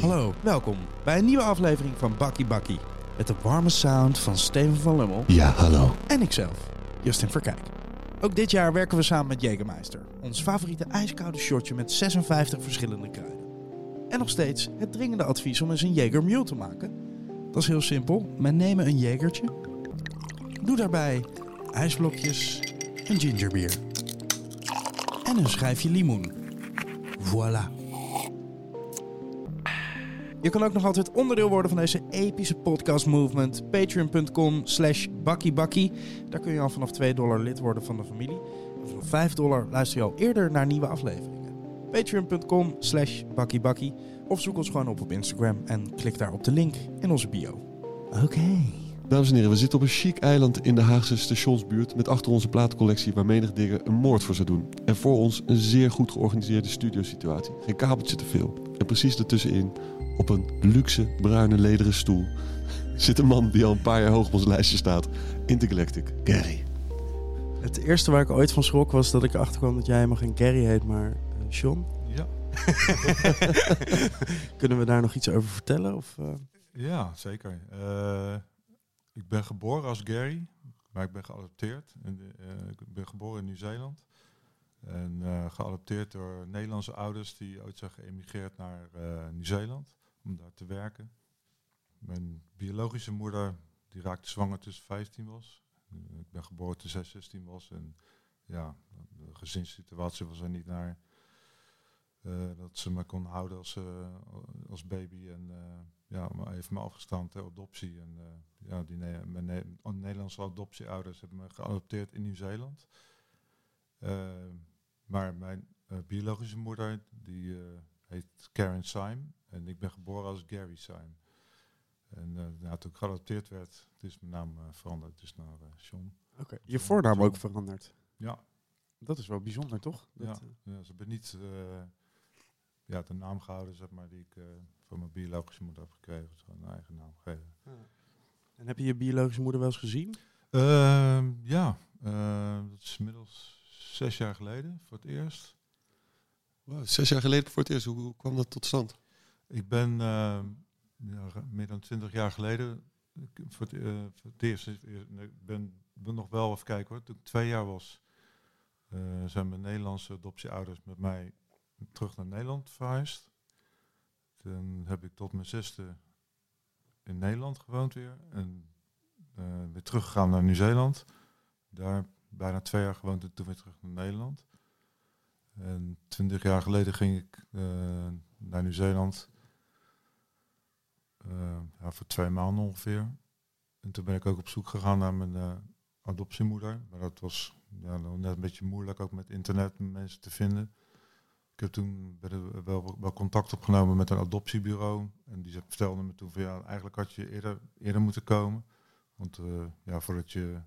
Hallo, welkom bij een nieuwe aflevering van Bakkie Bakkie. Met de warme sound van Steven van Lummel Ja, hallo. en ikzelf, Justin Verkijk. Ook dit jaar werken we samen met Jägermeister, ons favoriete ijskoude shotje met 56 verschillende kruiden. En nog steeds het dringende advies om eens een Jaeger Mule te maken. Dat is heel simpel. Men nemen een Jagertje. Doe daarbij ijsblokjes, een gingerbier en een schijfje limoen. Voilà. Je kan ook nog altijd onderdeel worden van deze epische podcast movement. Patreon.com slash bakkiebakkie. Daar kun je al vanaf 2 dollar lid worden van de familie. En vanaf 5 dollar luister je al eerder naar nieuwe afleveringen. Patreon.com slash bakkiebakkie. Of zoek ons gewoon op op Instagram en klik daar op de link in onze bio. Oké. Dames en heren, we zitten op een chic eiland in de Haagse stationsbuurt met achter onze platencollectie waar menig digger een moord voor zou doen. En voor ons een zeer goed georganiseerde studiosituatie. Geen kabeltje te veel. En precies ertussenin, op een luxe bruine lederen stoel, zit een man die al een paar jaar hoog op ons lijstje staat. Intergalactic, Gary. Het eerste waar ik ooit van schrok was dat ik erachter kwam dat jij helemaal geen Gary heet, maar uh, Sean. Ja, Kunnen we daar nog iets over vertellen? Of, eh? ja zeker. Eh, ik ben geboren als Gary, maar ik ben geadopteerd. Eh, ik ben geboren in Nieuw-Zeeland. En eh, geadopteerd door Nederlandse ouders die ooit zijn geëmigreerd naar eh, Nieuw-Zeeland om daar te werken. Mijn biologische moeder die raakte zwanger toen ze 15 was. Ik ben geboren toen zij 16 was. En ja, de gezinssituatie was er niet naar dat ze me kon houden als, als baby. En ja, maar heeft me afgestaan ter adoptie. En eh, ja, die Ne- mijn Ne- Nederlandse adoptieouders hebben me geadopteerd in Nieuw-Zeeland. Eh, maar mijn eh, biologische moeder, die eh, heet Karen Syme. En ik ben geboren als Gary Syme. En nou, toen ik geadopteerd werd, is mijn naam veranderd. Dus naar Sean. Oké. Je voornaam ook veranderd. Ja, Dat is wel bijzonder, toch? Dat, ja, ja, ze hebben niet ja, de naam gehouden zeg maar, die ik van mijn biologische moeder heb gekregen. Dus gewoon een eigen naam gegeven. En heb je je biologische moeder wel eens gezien? Ehm, ja, eh, dat is inmiddels zes jaar geleden voor het eerst. Wow, zes jaar geleden voor het eerst. Hoe, hoe kwam dat tot stand? Ik ben ehm, meer dan twintig jaar geleden ik- voor het, eh, voor het eerst. eh, nee, Ik ben, ben nog wel even kijken hoor. Toen ik twee jaar was, eh, zijn mijn Nederlandse adoptieouders met mij terug naar Nederland verhuisd. Toen heb ik tot mijn zesde in Nederland gewoond weer. En eh, weer teruggegaan naar Nieuw-Zeeland. Daar bijna twee jaar gewoond en toen weer terug naar Nederland. En twintig jaar geleden ging ik eh, naar Nieuw-Zeeland. Eh, ja, voor twee maanden ongeveer. En toen ben ik ook op zoek gegaan naar mijn adoptiemoeder. Maar dat was ja, net een beetje moeilijk ook met internet mensen te vinden. Ik heb toen wel, wel contact opgenomen met een adoptiebureau. En die vertelde me toen van ja, eigenlijk had je eerder, eerder moeten komen. Want eh, ja, voordat je,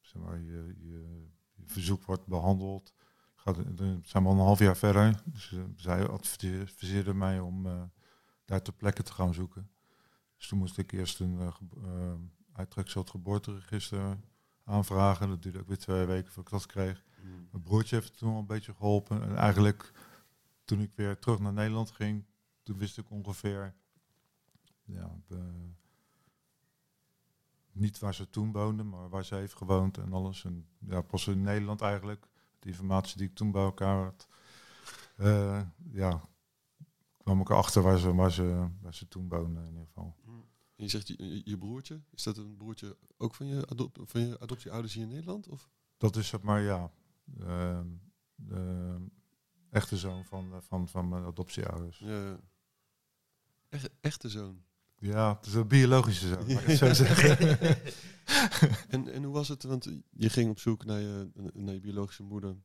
zeg maar, je, je, je verzoek wordt behandeld, gaat, het- dan zijn we al een half jaar verder. Dus eh, zij adviseerde mij om eh, daar ter plekke te gaan zoeken. Dus toen moest ik eerst een uh, uittreksel het geboorteregister aanvragen. Dat duurde ook weer twee weken voordat ik dat kreeg. Mijn broertje heeft toen al een beetje geholpen. En eigenlijk toen ik weer terug naar Nederland ging, toen wist ik ongeveer ja, niet waar ze toen woonde, maar waar ze heeft gewoond en alles. En ja, pas in Nederland eigenlijk, de informatie die ik toen bij elkaar had, eh, ja, kwam ik erachter waar ze, waar, ze, waar ze toen woonde in ieder geval. En je zegt je, je broertje. Is dat een broertje ook van je, adop van je adoptieouders hier in Nederland? Of? Dat is het maar, ja, ehm, de echte zoon van, eh, van, van mijn adoptieouders. Ja. Echt, echte zoon. Ja, het is een biologische zoon, het zo zeggen. En, en hoe was het? Want je ging op zoek naar je, naar je biologische moeder.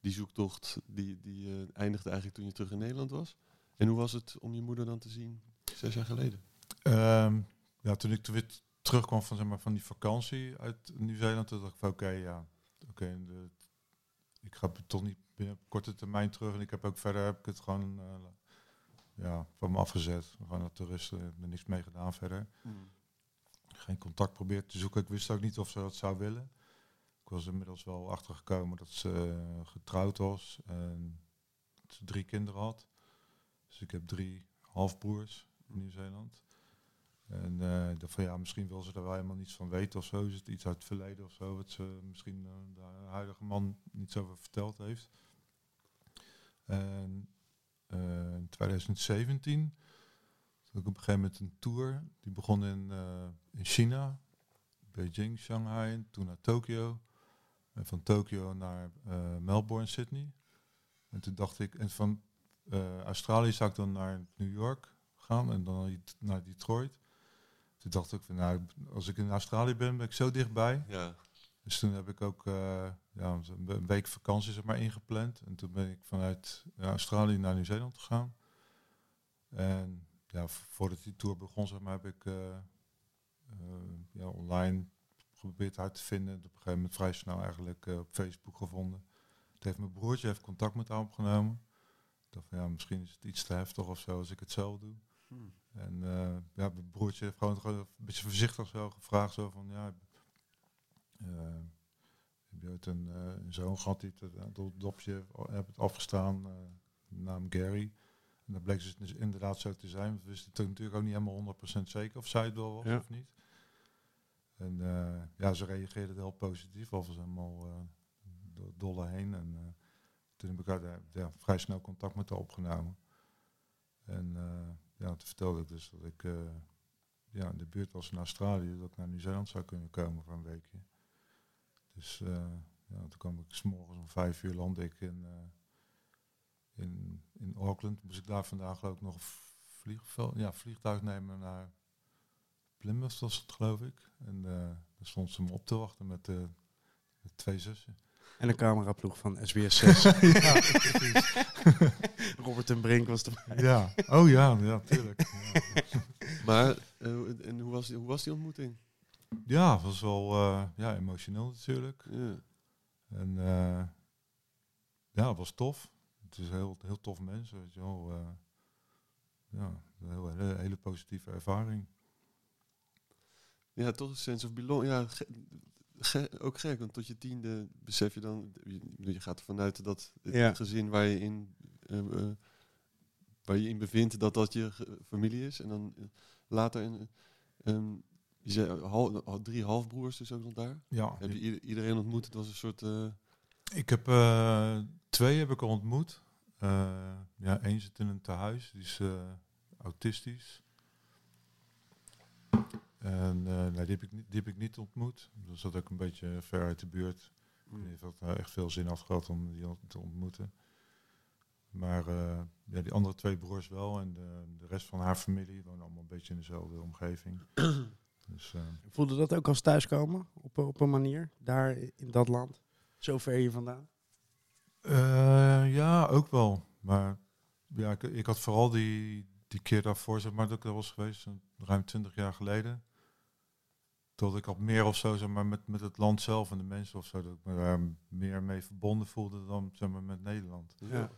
Die zoektocht die, die eh, eindigde eigenlijk toen je terug in Nederland was. En hoe was het om je moeder dan te zien zes jaar geleden? Ehm, ja, toen ik toen weer terugkwam van, zeg maar, van die vakantie uit Nieuw-Zeeland, toen dacht ik van oké, ja, oké, ik ga toch niet binnen op korte termijn terug. En ik heb ook verder heb ik het gewoon eh, ja, van me afgezet. Gewoon naar te rusten, ik heb er niks mee gedaan verder. Geen contact probeerd te zoeken. Ik wist ook niet of ze dat zou willen. Ik was inmiddels wel achtergekomen dat ze eh, getrouwd was. En ze drie kinderen had. Dus ik heb drie halfbroers in Nieuw-Zeeland. En eh, ik dacht van ja, misschien wil ze er wel helemaal niets van weten of zo. Is het iets uit het verleden of zo, wat ze misschien eh, de huidige man niet zoveel verteld heeft. En eh, in 2017 had ik op een gegeven moment een tour. Die begon in, eh, in China, Beijing, Shanghai, en toen naar Tokio. En van Tokio naar eh, Melbourne, Sydney. En toen dacht ik, en van Australië zou ik dan naar New York gaan en dan naar Det- naar Detroit. Toen dacht ik van, nou, als ik in Australië ben, ben ik zo dichtbij. Ja. Dus toen heb ik ook ja, een week vakantie zeg maar, ingepland. En toen ben ik vanuit ja, Australië naar Nieuw-Zeeland gegaan. En ja, voordat die tour begon, zeg maar, heb ik eh, eh, ja, online geprobeerd uit te vinden. Op een gegeven moment vrij snel eigenlijk eh, op Facebook gevonden. Toen heeft mijn broertje heeft contact met haar opgenomen. Ik dacht van ja, misschien is het iets te heftig of zo als ik het zelf doe. Hmm. En ja, mijn broertje heeft gewoon, gewoon een beetje voorzichtig zo gevraagd. Zo van, ja, heb je ooit een, eh, een zoon gehad die het, het dopje heeft het afgestaan, eh naam Gary. En dat bleek dus inderdaad zo te zijn. We wisten het natuurlijk ook niet helemaal 100% zeker of zij het wel was Ja. of niet. En eh, ja, ze reageerde heel positief. Of was helemaal eh do- dolle heen. En eh, toen heb ik eh, ja, vrij snel contact met haar opgenomen. En eh, ja, toen vertelde ik dus dat ik eh, ja, in de buurt was in Australië, dat ik naar Nieuw-Zeeland zou kunnen komen voor een weekje. Dus eh, ja, toen kwam ik s'morgens om vijf uur landde ik in, eh, in, in Auckland. Moest ik daar vandaag geloof ik nog een vliegveld, ja, vliegtuig nemen naar Plymouth was het geloof ik. En eh daar stond ze me op te wachten met, met twee zussen. En een cameraploeg van SBS 6. ja, precies. Robert en Brink was erbij. ja, oh ja, ja, tuurlijk. Ja. Maar, en hoe was, die, hoe was die ontmoeting? Ja, het was wel eh, ja, emotioneel natuurlijk. Ja. En eh, ja, het was tof. Het is heel, heel tof mens, weet je wel. eh, ja, een heel, hele, hele positieve ervaring. Ja, toch een sense of belong. Ja, ge- ge- ook gek, want tot je tiende besef je dan, je, je gaat ervan uit dat het Ja. gezin waar je in, waar je in bevindt, dat dat je familie is. En dan later, in, ehm, je zei hal- hal- drie halfbroers dus ook nog daar. Ja, Heb je ieder- iedereen ontmoet? Het was een soort, eh, ik heb eh, twee heb ik al ontmoet. Eh, ja, één zit in een tehuis, die is autistisch. En nee, die, heb ik niet, die heb ik niet ontmoet. Dat zat ook een beetje ver uit de buurt. Of dat nou echt veel zin had gehad om die te ontmoeten. Maar ja, die andere twee broers wel. En de, de rest van haar familie wonen allemaal een beetje in dezelfde omgeving. dus eh, Voelde dat ook als thuiskomen? Op, een- op een manier? Daar in dat land? Zo ver hier vandaan? eh, ja, ook wel. Maar ja, ik, ik had vooral die, die keer daarvoor, zeg maar, dat ik er was geweest, ruim twintig jaar geleden. Dat ik had meer of zo, zeg maar, met, met het land zelf en de mensen of zo, dat ik me daar meer mee verbonden voelde dan, zeg maar, met Nederland. Ja.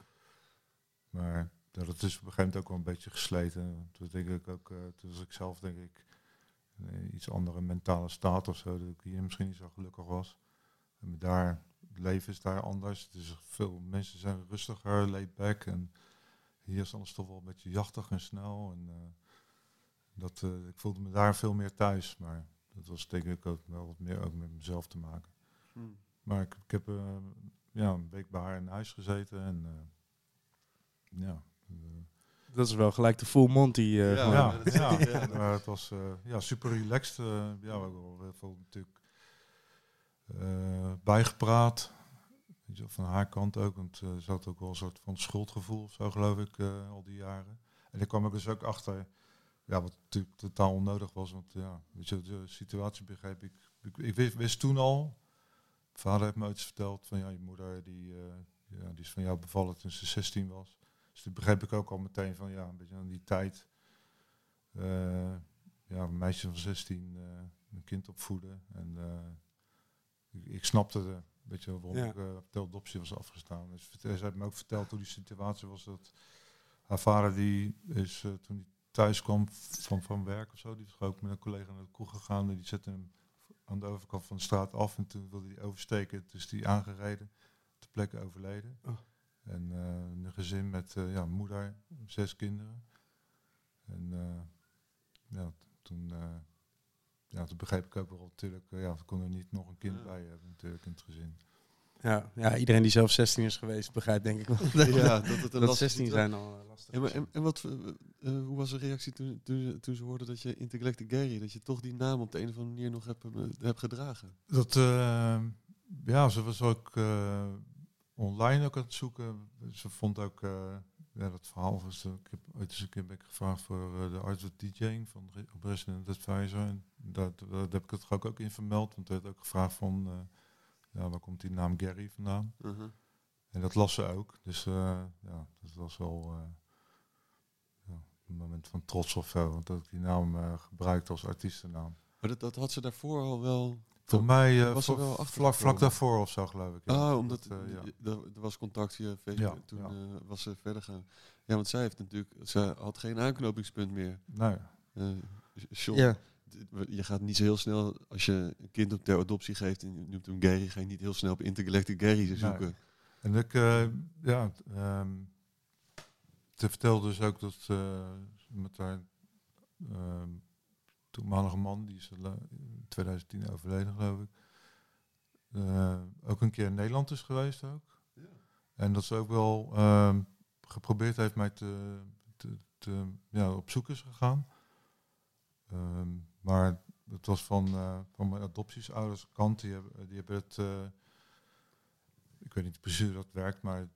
Maar ja, dat is op een gegeven moment ook wel een beetje gesleten. Toen denk ik ook, eh, toen was ik zelf denk ik iets andere mentale staat of zo, dat ik hier misschien niet zo gelukkig was. En daar, het leven is daar anders. Dus veel mensen zijn rustiger, laid back. En hier is alles toch wel een beetje jachtig en snel. En eh, dat, eh, ik voelde me daar veel meer thuis. Maar dat was denk ik ook wel wat meer ook met mezelf te maken. hmm. Maar ik, ik heb eh, ja, een week bij haar in huis gezeten. En ja, Dat is wel gelijk de full Monty. eh, Ja, gewoon. ja, dat is- ja, ja. maar het was eh, ja, super relaxed. eh, ja, we hebben heel veel natuurlijk eh, bijgepraat. Weet je, van haar kant ook, want eh, ze had ook wel een soort van schuldgevoel zo, geloof ik, eh, al die jaren. En ik kwam er dus ook achter, ja, wat natuurlijk totaal onnodig was, want ja, weet je, de situatie begreep ik. Ik, ik wist, wist toen al, vader heeft me iets verteld van, ja, je moeder die, eh, ja, die is van jou bevallen toen ze 16 was. Dus toen begreep ik ook al meteen van, ja, een beetje aan die tijd. eh, ja, een meisje van 16, eh, een kind opvoeden. En eh, ik, ik snapte de, weet je, wel, waarom Ja. ik op adoptie was afgestaan. Dus ze heeft me ook verteld hoe die situatie was. Dat haar vader, die is toen hij thuis kwam van, van werk of zo, die is ook met een collega naar de kroeg gegaan. En die zette hem aan de overkant van de straat af. En toen wilde hij oversteken. Dus die aangereden, ter plekke overleden. Oh. En eh, een gezin met eh, ja, moeder, zes kinderen. En eh, ja, toen, eh, ja, toen begreep ik ook wel natuurlijk, eh, ja, we konden er niet nog een kind Ja. bij hebben natuurlijk in het gezin. Ja, ja, iedereen die zelf 16 is geweest, begrijpt denk ik wel. dat, ja, dat het een dat lastige 16 situatie- zijn al lastig. En, en wat, hoe was de reactie toen, toen, toen ze hoorden dat je Intergalactic Gary, dat je toch die naam op de een of andere manier nog hebt, hebt gedragen? Dat, eh, ja, ze was ook eh, online ook aan het zoeken. Ze vond ook, eh, ja, dat verhaal was, eh, ik heb ooit eens een keer ben ik gevraagd voor eh, de Art of DJing van op Resident Advisor. En daar, daar heb ik het ook, ook in vermeld, want er werd ook gevraagd van, eh, ja, waar komt die naam Gary vandaan? En dat las ze ook. Dus eh, ja, dat was wel eh, ja, een moment van trots of zo, want dat ik die naam eh gebruikte als artiestennaam. Maar dat, dat had ze daarvoor al wel... Voor mij eh, was er voor- wel achter vlak, vlak gekomen? daarvoor of zo, geloof ik. ja. Ah, omdat Dat, eh, ja. er, was contact via Facebook. Ja, toen ja. eh, was ze verder gaan. Ja, want zij heeft natuurlijk, ze had geen aanknopingspunt meer. Eh John, ja. je gaat niet zo heel snel, als je een kind op ter adoptie geeft en je noemt hem Gary, ga je niet heel snel op Intergalactic Gary zoeken. En ik, eh, ja, ehm ze vertelde dus ook dat eh, met haar ehm toenmalige man, die is in 2010 overleden geloof ik, eh, ook een keer in Nederland is geweest ook. En dat ze ook wel ehm, geprobeerd heeft mij te, te, te ja, op zoek is gegaan. Ehm, maar het was van, eh, van mijn adoptiesouders kant, die hebben, die hebben het... eh, ik weet niet precies hoe dat werkt, maar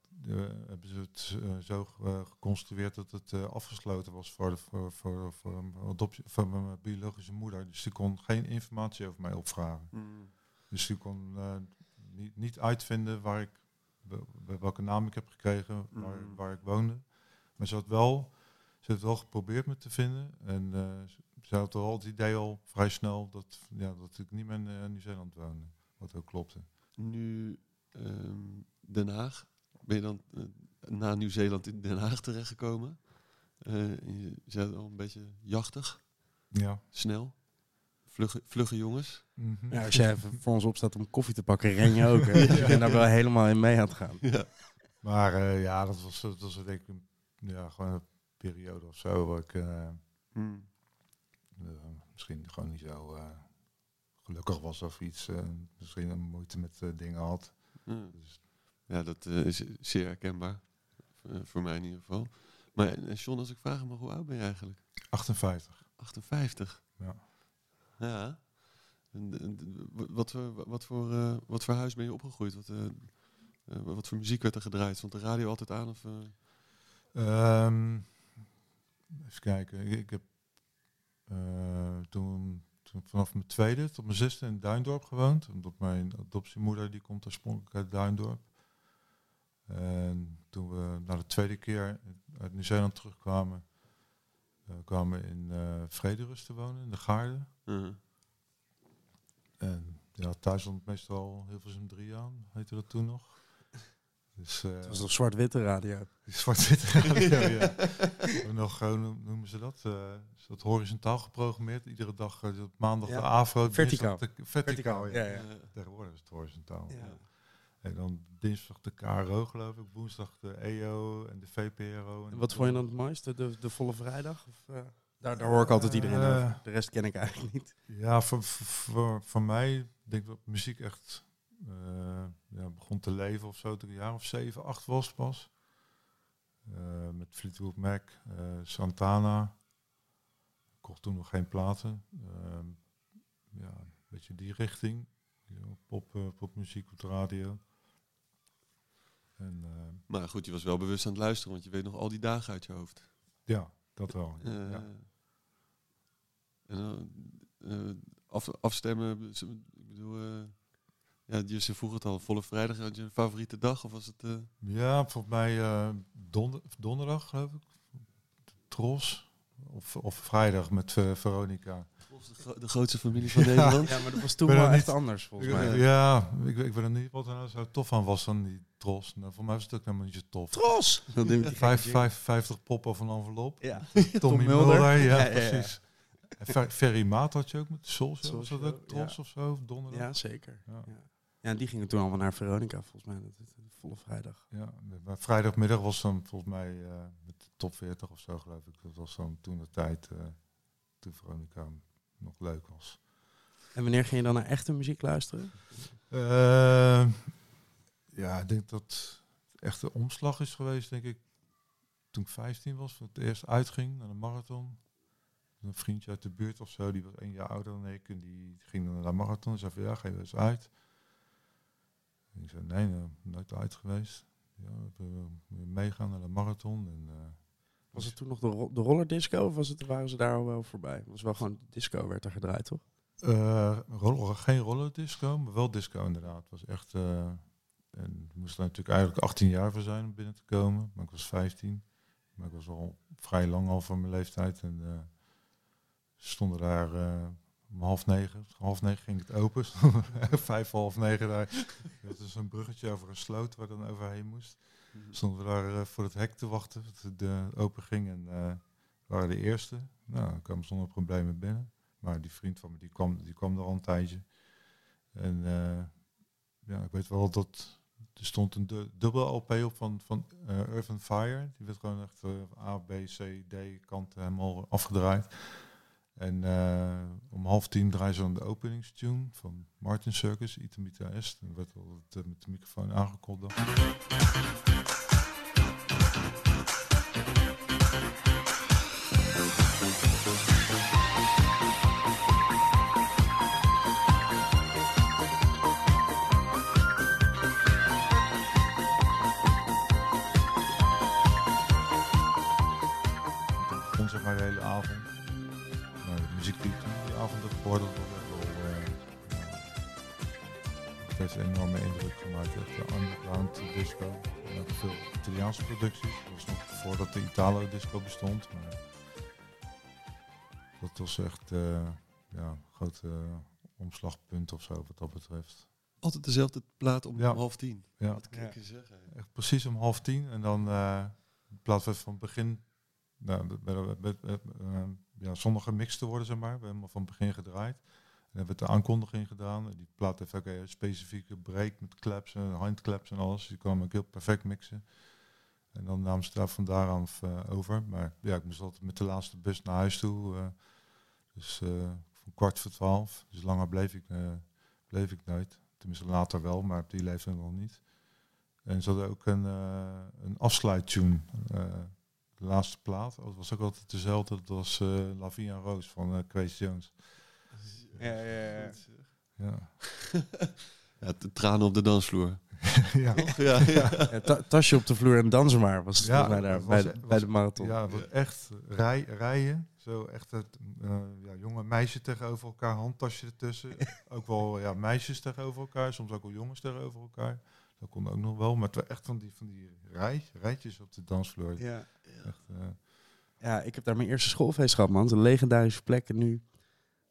hebben ze het eh, zo eh, geconstrueerd dat het eh, afgesloten was voor, de, voor, voor, voor, mijn adoptie, voor mijn biologische moeder. Dus die kon geen informatie over mij opvragen. Mm. Dus die kon niet, niet uitvinden waar ik, wel- welke naam ik heb gekregen, waar, Mm. waar ik woonde. Maar ze had wel, ze heeft wel geprobeerd me te vinden. En ze- had al het idee al vrij snel dat, ja, dat ik niet meer in Nieuw-Zeeland woonde. Wat ook klopte. Nu ehm, Den Haag. Ben je dan eh, na Nieuw-Zeeland in Den Haag terechtgekomen? Eh, en je zei al een beetje jachtig, Ja. snel, vlugge, vlugge jongens. Mhm. Ja, als jij even voor ons opstaat om koffie te pakken, ren je ook. Hè? Dus je bent daar wel helemaal in mee aan het gaan. Ja. Maar eh, ja, dat was, dat was denk ik een, ja, gewoon een periode of zo waar ik eh, Mm. eh, misschien gewoon niet zo eh, gelukkig was of iets. eh, misschien een moeite met eh, dingen had. Ja. Dus, Ja, dat eh, is zeer herkenbaar. Eh, voor mij in ieder geval. Maar eh, John, als ik vragen mag, hoe oud ben je eigenlijk? 58. 58. Ja. Ja. En, wat, voor, wat, voor, wat voor huis ben je opgegroeid? Wat, wat voor muziek werd er gedraaid? Stond de radio altijd aan? Of, eh? Ehm, even kijken. Ik, ik heb toen, toen vanaf mijn tweede tot mijn zesde in Duindorp gewoond. Omdat mijn adoptiemoeder die komt oorspronkelijk uit Duindorp. En toen we na de tweede keer uit Nieuw-Zeeland terugkwamen, eh, kwamen we in eh Vrederust te wonen, in de Gaarde. Uh, En ja, thuis stond meestal heel veel zin drie aan, heette dat toen nog. Dus, eh, Het was nog zwart-witte radio. Zwart-witte radio, ja. En nog, hoe noemen ze dat? Eh, is dat horizontaal geprogrammeerd? Iedere dag, op maandag Ja. de AVRO. Verticaal. De, verticaal, Verticaal, ja. ja, ja. Tegenwoordig is het horizontaal. Ja. En dan dinsdag de KRO, geloof ik. Woensdag de EO en de VPRO. En wat vond je dan het mooiste? De, de volle vrijdag? Of, eh, daar, daar hoor ik altijd iedereen Eh, over. De rest ken ik eigenlijk niet. Ja, voor, voor, voor, voor mij denk ik dat muziek echt eh, ja, begon te leven of zo toen ik een jaar of zeven, acht was pas. Eh, met Fleetwood Mac, eh, Santana. Ik kocht toen nog geen platen. Ehm, ja, een beetje die richting. Pop, popmuziek op de radio. En eh, maar goed, je was wel bewust aan het luisteren, want je weet nog al die dagen uit je hoofd. ja, dat wel. Eh, ja. En eh, af, afstemmen, ik bedoel, ja, je vroeg het al, volle vrijdag, had je een favoriete dag? Of was het... Ja, volgens mij donder, donderdag, geloof ik. Tros. Of, of vrijdag met Veronica. De, gro- de grootste familie van Ja. Nederland? Ja, maar dat was toen wel echt niet- anders, volgens Ik- mij. ja, ik, ik weet er niet wat er nou zo tof aan was dan die Tros. Nou, voor mij was het ook helemaal niet zo tof. Tros! Vijf, vijf, 50 pop of een envelop. Ja. Tommy Mulder. Mulder, ja, Ja, ja, ja. precies. En Fer- Ferry Maat had je ook met Show. Was dat ook Tros ja. of zo? Of donderdag? Ja, zeker. Ja. Ja. Ja, en die gingen toen allemaal naar Veronica, volgens mij. Dat, volle vrijdag. Ja, maar vrijdagmiddag was dan volgens mij eh, met de top 40 of zo geloof ik. Dat was dan toen de tijd, eh, toen Veronica nog leuk was. En wanneer ging je dan naar echte muziek luisteren? Eh, ja, ik denk dat het echt een omslag is geweest, denk ik. Toen ik 15 was, voor het eerst uitging naar de marathon. Een vriendje uit de buurt of zo, die was één jaar ouder dan ik. En die ging naar de marathon. En zei van, ja, ga je eens uit? En ik zei, nee, nou, nooit uit geweest. Ja, we, we meegaan naar de marathon. En, eh, Was het toen nog de, ro de rollerdisco of was het, waren ze daar al wel voorbij? Het was wel gewoon disco werd er gedraaid, toch? Eh, roller, geen rollerdisco, maar wel disco inderdaad. Het was echt. eh, en ik moest er natuurlijk eigenlijk 18 jaar voor zijn om binnen te komen. Maar ik was 15. Maar ik was al vrij lang al van mijn leeftijd. En eh, stonden daar om half negen. Half negen ging het open. Vijf, half negen daar. Dat is een bruggetje over een sloot waar dan overheen moest. Stonden we daar eh, voor het hek te wachten. Dat de open ging. En eh, waren de eerste. Nou, dan kwamen zonder problemen binnen. Maar die vriend van me, die kwam, die kwam er al een tijdje. En eh, ja, ik weet wel dat er stond een du dubbel LP op van, van and Fire. Die werd gewoon echt eh, A, B, C, D kant helemaal afgedraaid. En om half tien draaien ze dan de openingstune van Martin Circus, Itamita Est. En werd eh, met de microfoon aangekondigd. Maar dat was echt eh, ja, een groot eh, omslagpunt of zo wat dat betreft. Altijd dezelfde plaat om Ja. half tien. Ja. Wat kan ik je zeggen? Echt precies om half tien. En dan eh in plaats van van het begin nou, eh, ja, zonder gemixt te worden, zeg maar. We hebben hem van het begin gedraaid. En hebben we de aankondiging gedaan. En die plaat heeft ook een specifieke break met claps en handclaps en alles. Die kwam ook heel perfect mixen. En dan namen ze daar van daaraan eh, over. Maar ja, ik moest altijd met de laatste bus naar huis toe. eh, dus eh, van kwart voor twaalf. Dus langer bleef ik, eh, bleef ik nooit. Tenminste later wel, maar op die leeftijd nog niet. En ze hadden ook een, eh een afsluittune. eh, de laatste plaat. Oh, het was ook altijd dezelfde. Dat was eh La Vie en Roos van eh Quincy Jones. Ja, ja, ja. Ja. Ja, de tranen op de dansvloer. ja. ja, ja. Ja, ta- tasje op de vloer en dansen maar was het mij daar bij, was- de, was- bij de marathon. Ja, was echt rij, rijden. Zo echt het eh, ja, jonge meisje tegenover elkaar, handtasje ertussen. ook wel ja, meisjes tegenover elkaar, soms ook wel jongens tegenover elkaar. Dat kon ook nog wel, maar het waren echt van die, van die rij, rijtjes op de dansvloer. Ja. Echt, eh, ja, ik heb daar mijn eerste schoolfeest gehad, man. Het is een legendarische plek. En nu,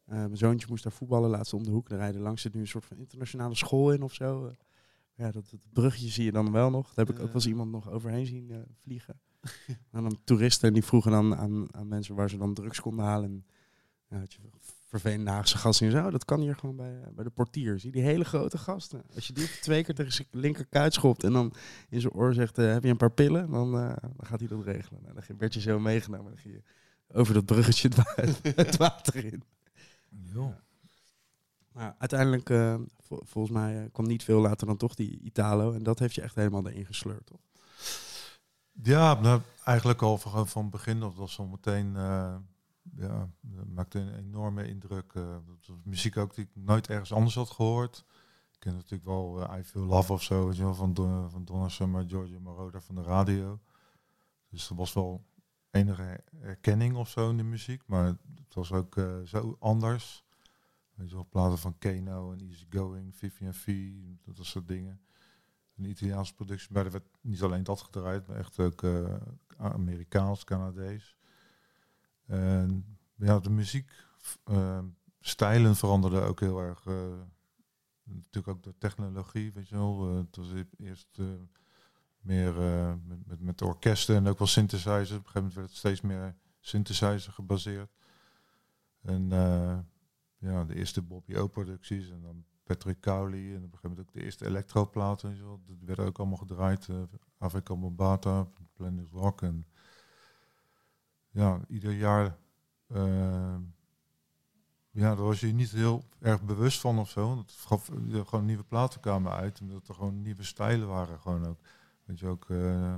eh, mijn zoontje moest daar voetballen laatst om de hoek. Er rijden langs zit nu een soort van internationale school in of zo. Ja, dat, dat bruggetje zie je dan wel nog. Daar heb ik ook wel eens iemand nog overheen zien eh, vliegen. en dan toeristen en die vroegen dan aan, aan mensen waar ze dan drugs konden halen. En ja, had je vervelende Haagse gasten en zo. Dat kan hier gewoon bij, eh, bij de portier. Zie die hele grote gasten. Als je die twee keer tegen zijn linkerkuit schopt en dan in zijn oor zegt, eh, heb je een paar pillen? Dan, dan gaat hij dat regelen. Nou, dan werd je zo meegenomen. Dan ging je over dat bruggetje het, wa- het water in. joh. Maar uiteindelijk, eh, vol- volgens mij, eh, kwam niet veel later dan toch die Italo. En dat heeft je echt helemaal erin gesleurd, toch? Ja, nou, eigenlijk al van, van begin. Dat was al meteen, eh, ja, dat maakte een enorme indruk. dat was muziek ook die ik nooit ergens anders had gehoord. Ik ken natuurlijk wel I Feel Love of zo, weet je wel, van, Don, van Donna Summer, Giorgio Moroder van de radio. Dus er was wel enige herkenning of zo in de muziek, maar het was ook zo anders. Weet je platen van Kano en Easy Going, Vivian V, dat soort dingen een Italiaanse productie. Maar er werd niet alleen dat gedraaid, maar echt ook eh, Amerikaans, Canadees. En ja, de muziek, eh, stijlen veranderden ook heel erg. eh, natuurlijk ook door technologie, weet je wel. Het was e- eerst meer met, met, met orkesten en ook wel synthesizers. Op een gegeven moment werd het steeds meer synthesizer gebaseerd. En ja, de eerste Bobby O-producties en dan Patrick Cowley en op een gegeven moment ook de eerste electroplaten. weet je wel. Dat werden ook allemaal gedraaid. eh Afrika Bombata, Planet Rock. En ja, ieder jaar... eh, ja, daar was je niet heel erg bewust van of zo. Het gaf gewoon nieuwe platen kwamen uit. Omdat er gewoon nieuwe stijlen waren gewoon ook. Weet je ook... eh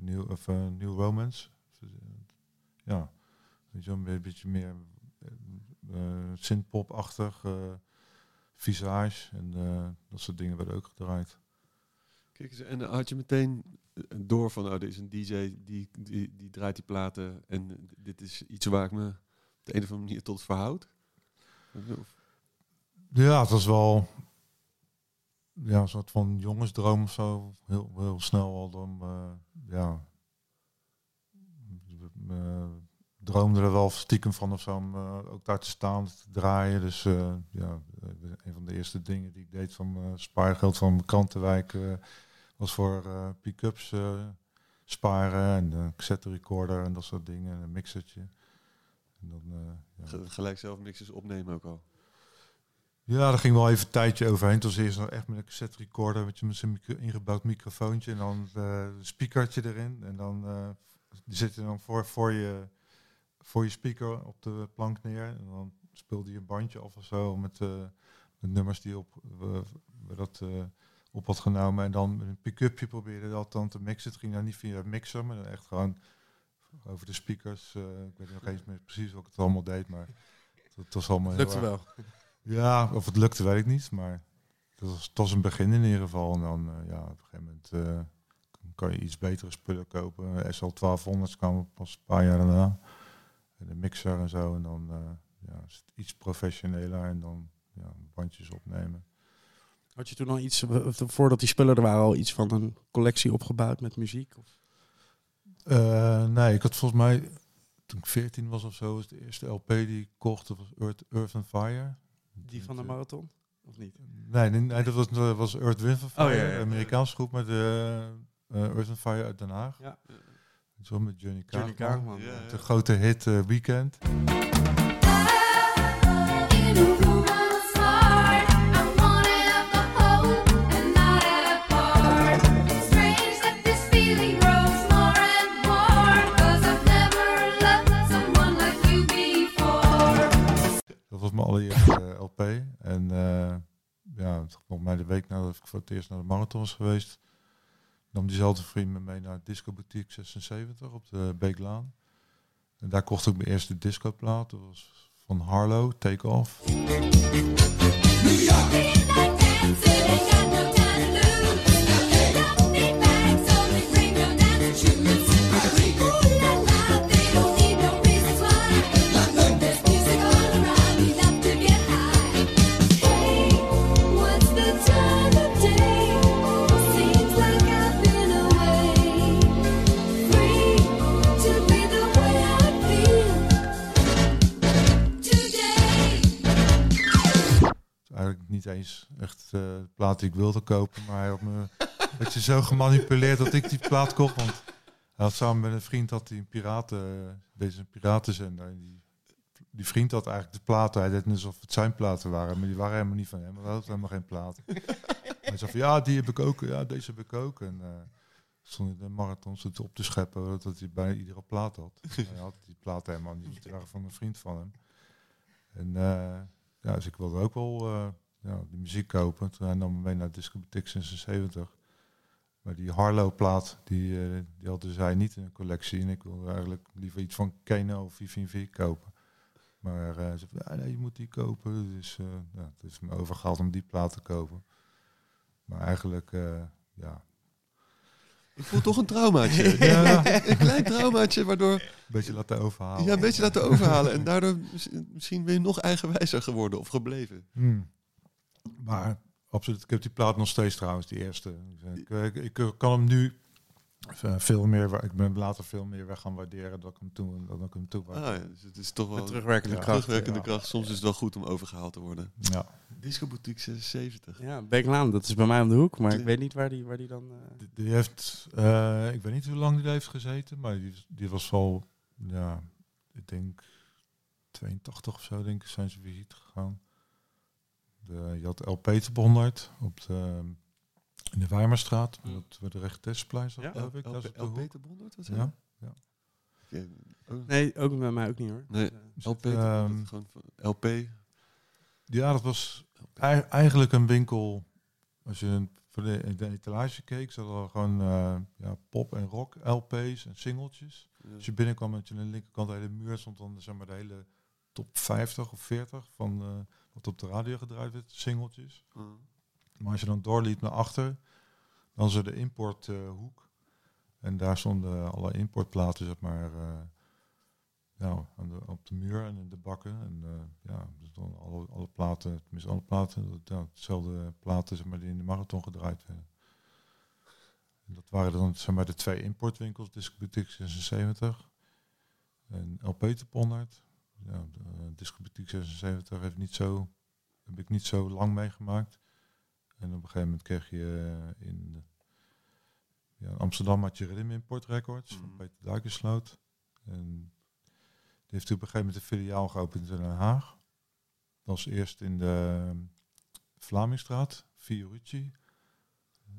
New, of, New Romance. Ja, weet je een beetje meer uh, synthpop-achtig, eh, visage en eh, dat soort dingen werden ook gedraaid. Kijk eens, en had je meteen eh, door van, oh, dit is een DJ die, die, die draait die platen en dit is iets waar ik me op de een of andere manier tot verhoud? Of- Ja, het was wel ja, een soort van jongensdroom of zo. Heel, heel snel al dan, eh, ja, uh, droomde er wel stiekem van of zo om eh, ook daar te staan, te draaien. Dus eh, ja, eh, een van de eerste dingen die ik deed van spaargeld van mijn krantenwijk was voor pick-ups sparen en een cassette recorder en dat soort dingen, en een mixertje. En dan, ja. ge- gelijk zelf mixes opnemen ook al. Ja, daar ging wel even een tijdje overheen. Toen was eerst nog echt met een cassette recorder met je micro- ingebouwd microfoontje en dan een speakertje erin. En dan die zit je dan voor, voor, je, voor je speaker op de plank neer. En dan speelde je een bandje af of zo met, uh, met nummers die op, we, we dat uh, op had genomen. En dan met een pick-upje probeerde dat dan te mixen. Het ging dan niet via mixer, maar dan echt gewoon over de speakers. Uh, ik weet nog eens meer precies wat ik het allemaal deed, maar het was allemaal Lukte heel wel. ja, of het lukte, weet ik niet. Maar het was, het was een begin in ieder geval. En dan, uh, ja, op een gegeven moment uh, kan je iets betere spullen kopen. SL 1200 kwam pas een paar jaar daarna. En de mixer en zo. En dan uh, ja, is het iets professioneler. En dan ja, bandjes opnemen. Had je toen al iets, voordat die spullen er waren, al iets van een collectie opgebouwd met muziek? Of? Uh, nee, ik had volgens mij, toen ik 14 was of zo, was de eerste LP die ik kocht, dat was Earth, Earth and Fire. Die van de marathon? Of niet? Nee, nee, nee dat was, was Earth, Wind and Fire, Oh, ja, ja, ja. Amerikaanse groep met de uh, Earth and Fire uit Den Haag. Ja. Zo met Johnny Kaagman. Johnny Kaagman. Ja, ja. De grote hit uh, Weekend. In a room I was hard. I wanted up a whole and not a part. Strange that this feeling grows more and more. Cause I've never loved someone like you before. Dat was mijn allereerste uh, LP. En uh, ja, volgens mij de week nadat ik voor het eerst naar de marathon was geweest, nam diezelfde vriend me mee naar Disco Boutique 76 op de Beeklaan. En daar kocht ik mijn eerste discoplaat. Dat was van Harlow, Take Off. Niet eens echt uh, de plaat die ik wilde kopen. Maar hij had me het je zo gemanipuleerd dat ik die plaat kocht. Want hij had samen met een vriend had hij een piraten, deze een piratenzender. Die, die vriend had eigenlijk de platen. Hij deed net alsof het zijn platen waren. Maar die waren helemaal niet van hem. Hij had helemaal geen platen. hij zei van ja, die heb ik ook. Ja, deze heb ik ook. En uh, stond in de marathon stond op te scheppen dat hij bij iedere plaat had. hij had die platen helemaal niet. Die waren van een vriend van hem. En uh, ja, dus ik wilde ook wel uh, ja, de muziek kopen. Toen hij nam me mee naar Disco Boutique 76. Maar die Harlow-plaat, die, uh, die hadden zij niet in een collectie. En ik wilde eigenlijk liever iets van Keno of VVV kopen. Maar uh, ze zei, ja, nee, je moet die kopen. Dus uh, ja, het heeft me overgehaald om die plaat te kopen. Maar eigenlijk, ja... Ik voel toch een traumaatje. ja. een klein traumaatje, waardoor... Een beetje laten overhalen. Ja, een beetje laten overhalen. En daardoor misschien ben je nog eigenwijzer geworden of gebleven. Hmm. Maar absoluut, ik heb die plaat nog steeds trouwens, die eerste. Ik, ik, ik kan hem nu veel meer, ik ben later veel meer weg gaan waarderen dan ik hem toen, dan ik hem toe was. Ah, ja, dus het is toch wel Met terugwerkende Ja. kracht. terugwerkende ja. kracht. Soms is het wel goed om overgehaald te worden. Ja, Disco Boutique 76. Ja, Beeklaan, dat is bij mij om de hoek, maar ik weet niet waar die, waar die dan... eh, die, die heeft, eh, ik weet niet hoe lang die heeft gezeten, maar die, die was al, ja, ik denk 82 of zo, denk ik, zijn ze visite gegaan. De, je had L. Peter 100 op de, in de Weimerstraat. Dat werd de Rechtesplein, Ja. geloof ik. Dat is op de L. Peter Bondert, wat zei Ja. Oké, oh, Nee, ook bij mij ook niet hoor. Nee. Dus, L. het, Peter Bondert, gewoon van LP. Ja, dat was ei- eigenlijk een winkel. Als je een- de, in de etalage keek, zat er gewoon eh, ja, pop en rock, LP's en singeltjes. Ja. Als je binnenkwam, had je aan de linkerkant de hele muur stond dan zeg maar de hele top 50 of 40 van eh, wat op de radio gedraaid werd, singeltjes. Mm. Maar als je dan doorliep naar achter, dan ze de importhoek. en daar stonden alle importplaten, zeg maar, eh, nou, aan de, op de muur en in de bakken. En eh, ja, dus dan alle, alle platen, tenminste alle platen, dat, ja, hetzelfde platen zeg maar, die in de marathon gedraaid werden. En dat waren dan zeg maar, de twee importwinkels, Discobutique 76 en LP de Ponnard. Ja, de, uh, Discobutique 76 heeft niet zo, heb ik niet zo lang meegemaakt. En op een gegeven moment kreeg je eh, in, ja, in Amsterdam had je Rhythm Import Records van Mhm. Peter Duikensloot. En die heeft toen op een gegeven moment een filiaal geopend in Den Haag. Dat was eerst in de ehm, Vlamingstraat, Fiorucci.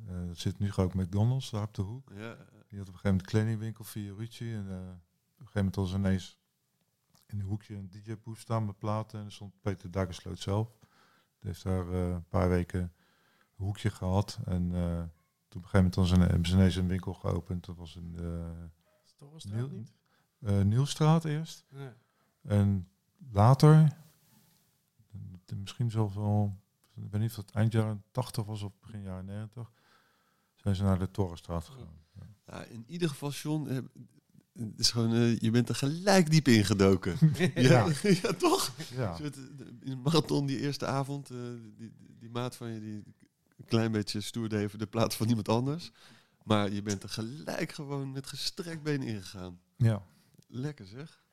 Eh dat zit nu ook McDonald's daar op de hoek. Ja, Die had op een gegeven moment kledingwinkel Fiorucci. En eh, op een gegeven moment was ineens in een hoekje een DJ-boot staan met platen. En er stond Peter Duikensloot zelf. Die heeft daar eh, een paar weken een hoekje gehad. En eh, toen op een gegeven moment dan zijn, hebben ze ineens een winkel geopend. Dat was in de Nieuw- niet? eh Nieuwstraat eerst. Nee. En later, eh, misschien zelfs wel, ik weet niet of het eind jaren 80 was of begin jaren 90, zijn ze naar de Torrenstraat gegaan. Ja. Ja, in ieder geval, John, eh, het is gewoon, eh, je bent er gelijk diep ingedoken. ja. ja, toch? Ja. Eh, In de marathon die eerste avond, eh, die, die, die maat van je die een klein beetje stoerde even de plaats van iemand anders. Maar je bent er gelijk gewoon met gestrekt been ingegaan. ja. Lekker zeg.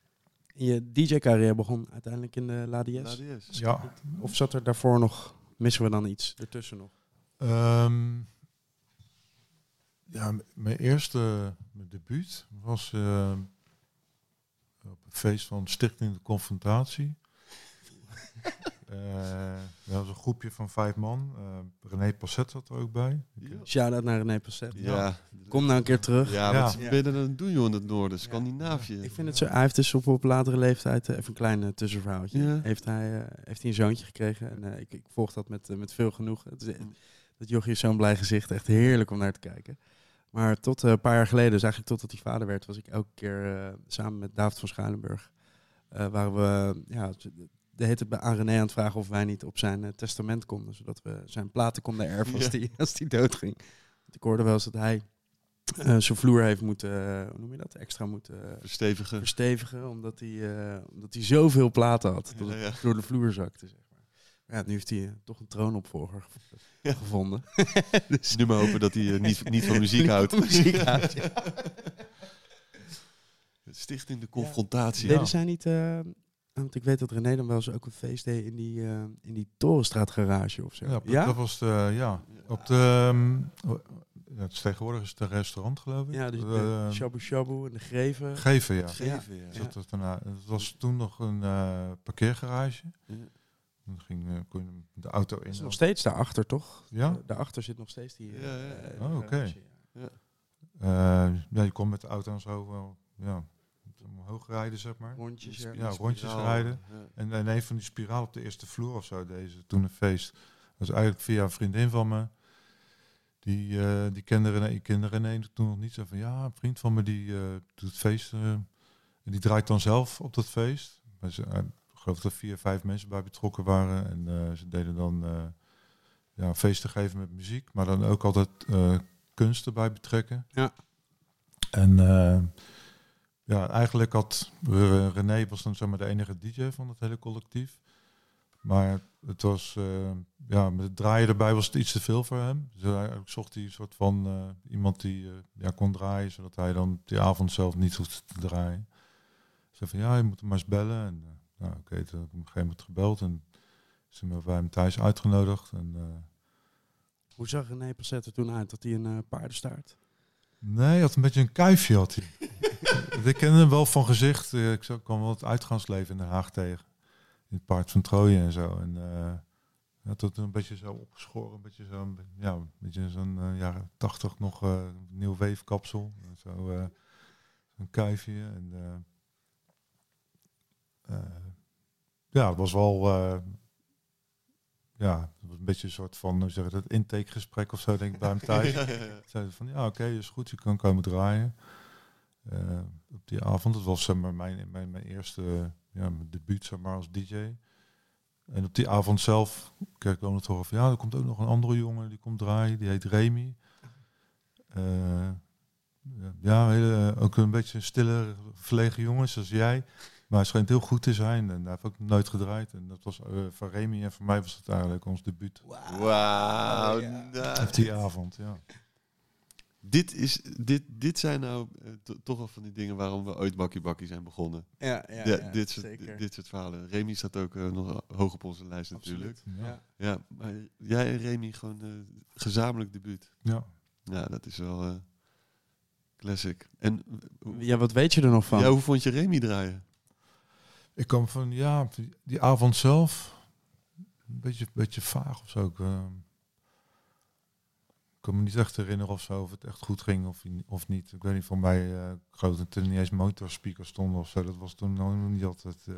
Je DJ-carrière begon uiteindelijk in de LADS. LADS. ja. Of zat er daarvoor nog, missen we dan iets ertussen nog? Ehm, ja, mijn eerste mijn debuut was eh, op een feest van Stichting de Confrontatie. Eh, dat was een groepje van vijf man. Eh, René Passet zat er ook bij. Ja. Shout-out naar René Passet. Ja. Kom nou een keer terug. Ja, Ja. wat ben je er het doen joh in het noorden? Scandinavië. Ik vind het zo, hij heeft dus op, op latere leeftijd, eh, even een klein eh, tussenverhaaltje, Ja. heeft, hij, eh, heeft hij een zoontje gekregen. En eh, ik, ik volg dat met, eh, met veel genoegen. Het is, dat jochie is zo'n blij gezicht, echt heerlijk om naar te kijken. Maar tot eh, een paar jaar geleden, dus eigenlijk totdat hij vader werd, was ik elke keer eh, samen met David van Schuilenburg. eh waar we ja, de heette bij aan René aan het vragen of wij niet op zijn testament konden. Zodat we zijn platen konden erven als Ja. die, als die doodging. Want Ik hoorde wel eens dat hij zijn vloer heeft moeten, hoe noem je dat, extra moeten Verstevigen. verstevigen. Omdat hij, omdat hij zoveel platen had. Dat Ja, het ja. door de vloer zakte, zeg ja, nu heeft hij eh, toch een troonopvolger gev- Ja. gevonden. dus Nu maar hopen dat hij eh, niet, niet van muziek houdt. Muziek houdt, ja. Stichting de confrontatie. Deden zij niet... eh, want ik weet dat René dan wel eens ook een feest deed in die, eh, in die Torenstraat garage of zo. Ja, dat- dat was de, ja. Op de, ehm, ja, het is tegenwoordig is het een restaurant geloof ik. Ja, dus de Shabu Shabu en de Greven. Geven, ja. Geven, ja. Is dat daarna- was toen nog een eh, parkeergarage. Ja. Dan ging, eh, kon je de auto in. is nog steeds daarachter, toch? Ja? Eh, daarachter zit nog steeds die... eh, Ja, ja, ja. Oh, oké. ja. Eh, ja, je kon met de auto en zo wel ja, omhoog rijden, zeg maar. Rondjes, ja. Ja, rondjes Spiraal, rijden. ja. En in een van die spiraal op de eerste vloer of zo, deze toen een feest. Dat was eigenlijk via een vriendin van me. Die, eh, die kende René, ik kende René toen nog niet. Zo van, ja, een vriend van me die eh, doet het feest. eh, en die draait dan zelf op dat feest. Maar ze, geloof dat er vier, vijf mensen bij betrokken waren. En eh, ze deden dan eh ja, feesten geven met muziek. Maar dan ook altijd eh, kunst erbij betrekken. Ja. En ja, eigenlijk had René was dan zeg maar de enige DJ van het hele collectief. Maar het was, ja, met het draaien erbij was het iets te veel voor hem. Dus eigenlijk zocht hij een soort van iemand die ja, kon draaien, zodat hij dan die avond zelf niet hoefde te draaien. Ze van ja, je moet hem maar eens bellen. En nou, oké, toen heb ik op een gegeven moment gebeld en ze hebben bij hem thuis uitgenodigd. En, eh, Hoe zag René Passet er toen uit? Dat hij een eh, paardenstaart? Nee, hij had een beetje een kuifje. Had hij. ik ken hem wel van gezicht. Eh, Ik kwam wel het uitgaansleven in Den Haag tegen. In het paard van Troje en zo. En, eh, Ja, tot een beetje zo opgeschoren, een beetje zo'n ja, een beetje zo'n eh, jaren tachtig nog eh, nieuw weefkapsel. Zo eh, een kuifje. En, eh, eh, ja, het was wel eh, ja, het was een beetje een soort van, hoe zeg dat, intakegesprek of zo, denk ik, bij hem thuis. Zeiden van, ja, oké, is goed, je kan komen draaien. Eh, op die avond, dat was zeg maar, mijn, mijn, mijn eerste ja, mijn debuut zeg maar, als DJ. En op die avond zelf kreeg ik dan het horen van, ja, er komt ook nog een andere jongen die komt draaien, die heet Remy. Eh, ja, hele, ook een beetje een stille, verlegen jongen, zoals jij. Maar hij schijnt heel goed te zijn en hij heeft ook nooit gedraaid. En dat was eh, voor Remy en voor mij was het eigenlijk ons debuut. Wauw. Ja. Op die avond, ja. dit, is, dit, dit zijn nou eh, to- toch wel van die dingen waarom we ooit Bakkie Bakkie zijn begonnen. Ja, ja, Ja, ja, dit, soort, zeker. dit soort verhalen. Remy staat ook eh, nog hoog op onze lijst natuurlijk. Ja. Ja. Ja, maar jij en Remy gewoon gezamenlijk debuut. ja. Ja, dat is wel eh, classic. En Ja, wat weet je er nog van? ja, hoe vond je Remy draaien? Ik kwam van, ja, die- avond zelf, een beetje, beetje vaag of zo. Ik, ik kan me niet echt herinneren of zo, of het echt goed ging of, of niet. Ik weet niet, van mij, eh ik geloof dat er niet eens motorspeakers stonden of zo. Dat was toen nog niet altijd eh,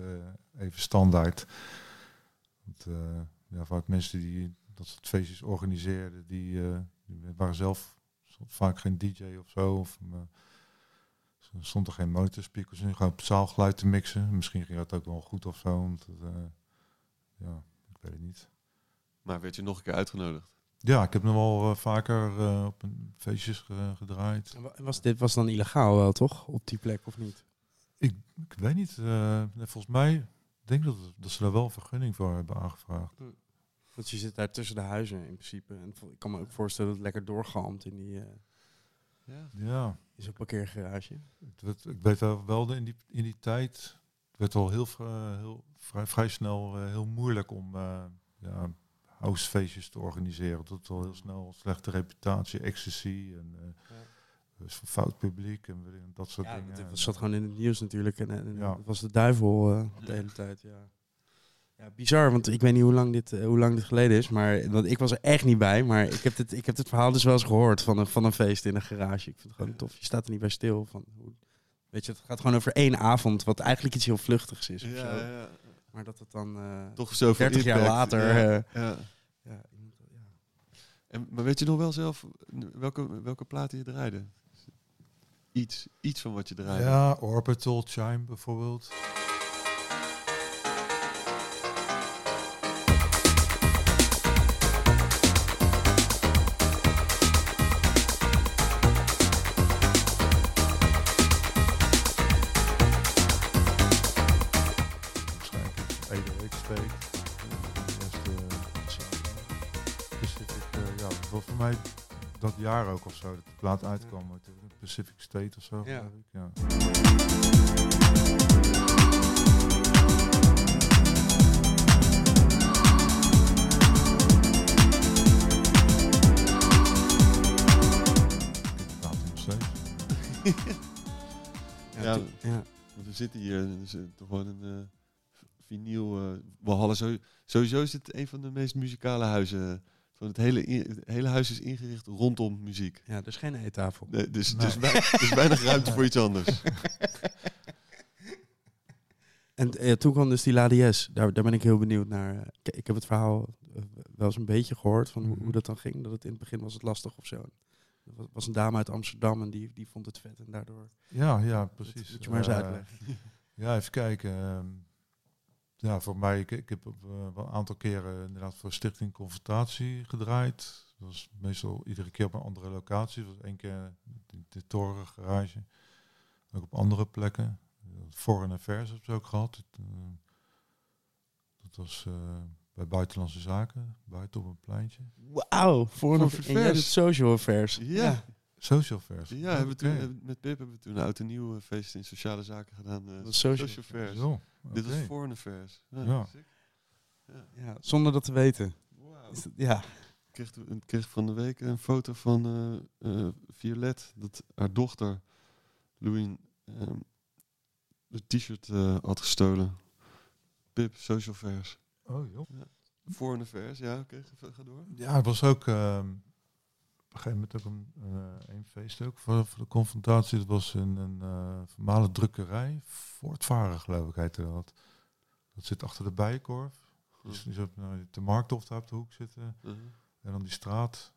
even standaard. Want, eh, ja, vaak mensen die dat soort feestjes organiseerden, die, waren zelf vaak geen DJ of zo. Of, er stond er geen motorspeakers in, gewoon op zaalgeluid te mixen. Misschien ging dat ook wel goed of zo. Want, het, eh, ja, ik weet het niet. Maar werd je nog een keer uitgenodigd? Ja, ik heb nog wel eh, vaker eh, op een feestjes ge- gedraaid. Was dit was dan illegaal wel, toch? Op die plek of niet? Ik, ik weet niet. eh, volgens mij denk ik dat, dat ze daar wel een vergunning voor hebben aangevraagd. Want je zit daar tussen de huizen in principe. En ik kan me ook voorstellen dat het lekker doorgalmt in die eh, Ja. Ja, in zo'n parkeergarage. het werd- ik weet wel, in, die, in die tijd het werd al heel, vri- heel vrij, vrij snel eh, heel moeilijk om eh ja, housefeestjes te organiseren. Dat al heel snel slechte reputatie, ecstasy en eh, dus fout publiek en dat soort Ja, dingen. dat zat gewoon in het nieuws natuurlijk. En, en Ja. dat was de duivel eh, de hele tijd, ja. Ja, bizar, want ik weet niet hoe lang dit, eh, hoe lang dit geleden is. Maar want ik was er echt niet bij. Maar ik heb, dit, ik heb dit verhaal dus wel eens gehoord van een, van een feest in een garage. Ik vind het gewoon tof. Je staat er niet bij stil. Van, hoe, weet je, het gaat gewoon over één avond. Wat eigenlijk iets heel vluchtigs is. of zo. Ja, ja. Maar dat het dan eh, Toch zoveel 30 jaar later... Ja. eh, ja. ja, iemand- ja. En, maar weet je nog wel zelf welke, welke platen je draaide? Iets, iets van wat je draaide. ja, Orbital Chime bijvoorbeeld. Mij dat jaar ook of zo, dat de plaat uitkwam. Pacific State of zo. Ja. ja. Ja, Ja. we zitten hier en er is eh, toch gewoon een eh, v- vinyl. eh Walhalla. Zo, sowieso is het een van de meest muzikale huizen. Van het, hele, het hele huis is ingericht rondom muziek. ja, er is geen eettafel. Nee, dus, Nee. dus, dus weinig ruimte voor iets anders. En eh, toen kwam dus die Ladies. Daar, daar ben ik heel benieuwd naar. Ik, ik heb het verhaal eh, wel eens een beetje gehoord van hoe, Mhm. hoe dat dan ging. Dat het in het begin was het lastig of zo. Er was, een dame uit Amsterdam en die, die vond het vet en daardoor. Ja, ja, Dat precies. moet je maar eens Eh, uitleggen. Ja, even kijken. ehm, ja, voor mij, ik, ik heb op, eh, een aantal keren inderdaad voor Stichting Confrontatie gedraaid. Dat was meestal iedere keer op een andere locatie. Dat was één keer de, de torengarage. Ook op andere plekken. Foreign Affairs heb ik ook gehad. Eh, dat was eh, bij Buitenlandse Zaken, buiten op een pleintje. Wauw, voor een Voor en jij affairs. doet social affairs. Ja. Social Affairs. Ja, hebben we toen, met Pip hebben we toen een oud en nieuw eh, feest in sociale zaken gedaan. eh, Dat was social Affairs. Zo, Dit was. Foreign Affairs. Ja. Ja. Ja. Ja, zonder dat te weten. Wow. Is dat- ja. Ik kreeg, toen- ik kreeg van de week een foto van eh, eh, Violet, dat haar dochter, Louine, ehm de t-shirt eh, had gestolen. Pip, Social Affairs. Oh joh. Voor een vers, ja, oké, ga, ga door. Ja, het was ook ehm, een gegeven moment ook een, eh, een feest ook voor, voor de confrontatie. Dat was in een uh, voormalige drukkerij, Voortvaren geloof ik heette dat. Dat zit achter de Bijenkorf. Dus die zit nou, de markthof daar op de hoek zitten. Mhm. En dan die straat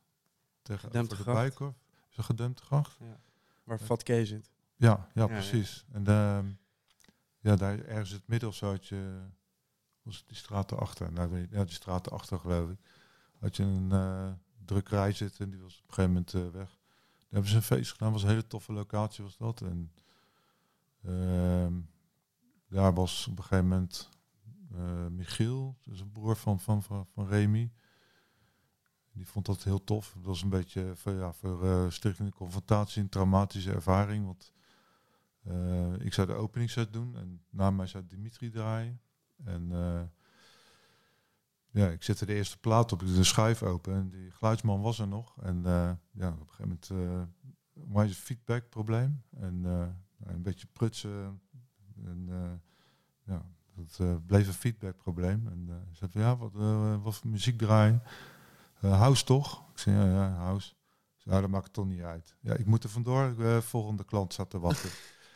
tegen de gracht. Bijenkorf. Is een gedempte gracht? Waar Vat K zit. Ja, ja, ja. precies. En ehm, ja, daar ergens in het midden of zo had je, was het die straat erachter. Nou, ja, die straat erachter geloof ik. Had je een eh, drukkerij zitten en die was op een gegeven moment eh, weg. Daar hebben ze een feest gedaan, was een hele toffe locatie was dat. En ehm, daar was op een gegeven moment eh, Michiel, dus een broer van, van, van, van Remy. Die vond dat heel tof. Dat was een beetje voor, ja, voor stichtende confrontatie, een traumatische ervaring. Want ik zou de openingsset doen en na mij zou Dimitri draaien. En ja, ik zette de eerste plaat op, ik deed de schuif open en die geluidsman was er nog. En eh, ja, op een gegeven moment uh, was een feedbackprobleem en eh, een beetje prutsen. En eh, ja, dat eh, bleef een feedbackprobleem. En eh ze zei van, ja, wat, eh, wat voor muziek draaien? Eh, house toch? Ik zei, ja, ja, house. Ik zei, ja, dat maakt het toch niet uit. Ja, ik moet er vandoor. Ik, eh, volgende klant zat te wachten.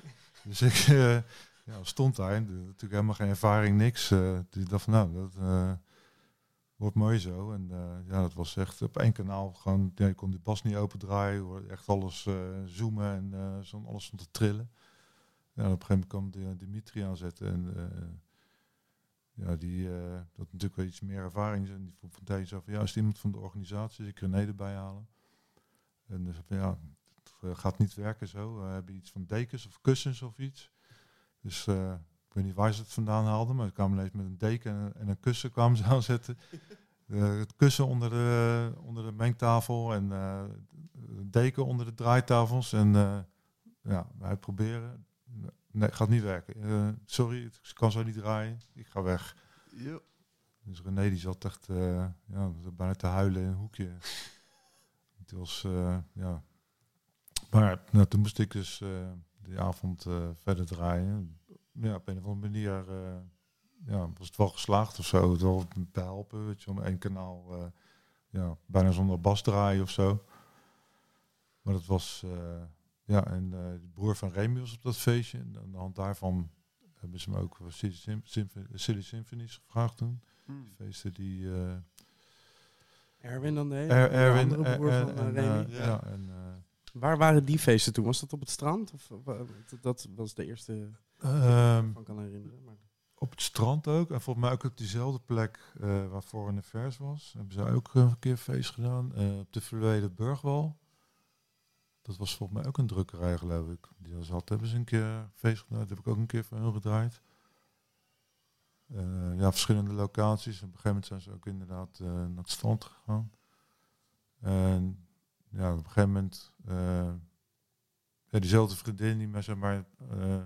dus ik eh, ja, stond daar. En, natuurlijk helemaal geen ervaring, niks. eh dus ik dacht van, nou, dat eh, wordt mooi zo. En eh, ja, dat was echt op één kanaal. Gewoon, ja, je kon die bas niet opendraaien. Je Echt alles eh, zoomen en eh, zo, alles stond te trillen. En op een gegeven moment kwam Dimitri aanzetten. En ja, die had natuurlijk wel iets meer ervaring. En die vroeg van zo van, ja, is iemand van de organisatie? Dus ik René erbij halen. En ja, het gaat niet werken zo. We hebben iets van dekens of kussens of iets. Dus ik weet niet waar ze het vandaan haalden, maar ze kwamen ineens met een deken en een, en een kussen kwamen ze aanzetten. Eh, het kussen onder de, onder de mengtafel en de deken onder de draaitafels. En eh, ja, wij proberen. Nee, gaat niet werken. Eh, sorry, ik kan zo niet draaien. Ik ga weg. Ja. Dus René die zat echt ja, bijna te huilen in een hoekje. Het was, ja. Maar nou, toen moest ik dus die avond verder draaien. Ja, op een of andere manier eh, ja, was het wel geslaagd of zo. Het wel behelpen, weet je, om één kanaal eh, ja, bijna zonder bas draaien of zo. Maar dat was, eh, ja, en eh, de broer van Remy was op dat feestje. En aan de hand daarvan hebben ze me ook voor Silly, Sym- Symphony- Silly Symphonies gevraagd toen. Hmm. Feesten die... eh, Erwin dan de hele? Er- de Erwin andere en, broer van, en, eh, en, Remy? Ja. ja, en, eh, Waar waren die feesten toen? Was dat op het strand? Of, wa- dat- was de eerste ehm, van kan herinneren. Maar... op het strand ook. En volgens mij ook op diezelfde plek eh waar Foreign Affairs was. Hebben ze ook een keer feest gedaan. Eh, op de verleden Burgwal. Dat was volgens mij ook een drukkerij, geloof ik. Die was altijd hebben ze een keer feest gedaan. Dat heb ik ook een keer voor hun gedraaid. Eh, ja, verschillende locaties. Op een gegeven moment zijn ze ook inderdaad eh, naar het strand gegaan. En ja, op een gegeven moment... eh, ja, diezelfde vriendin die mij zeg maar... eh,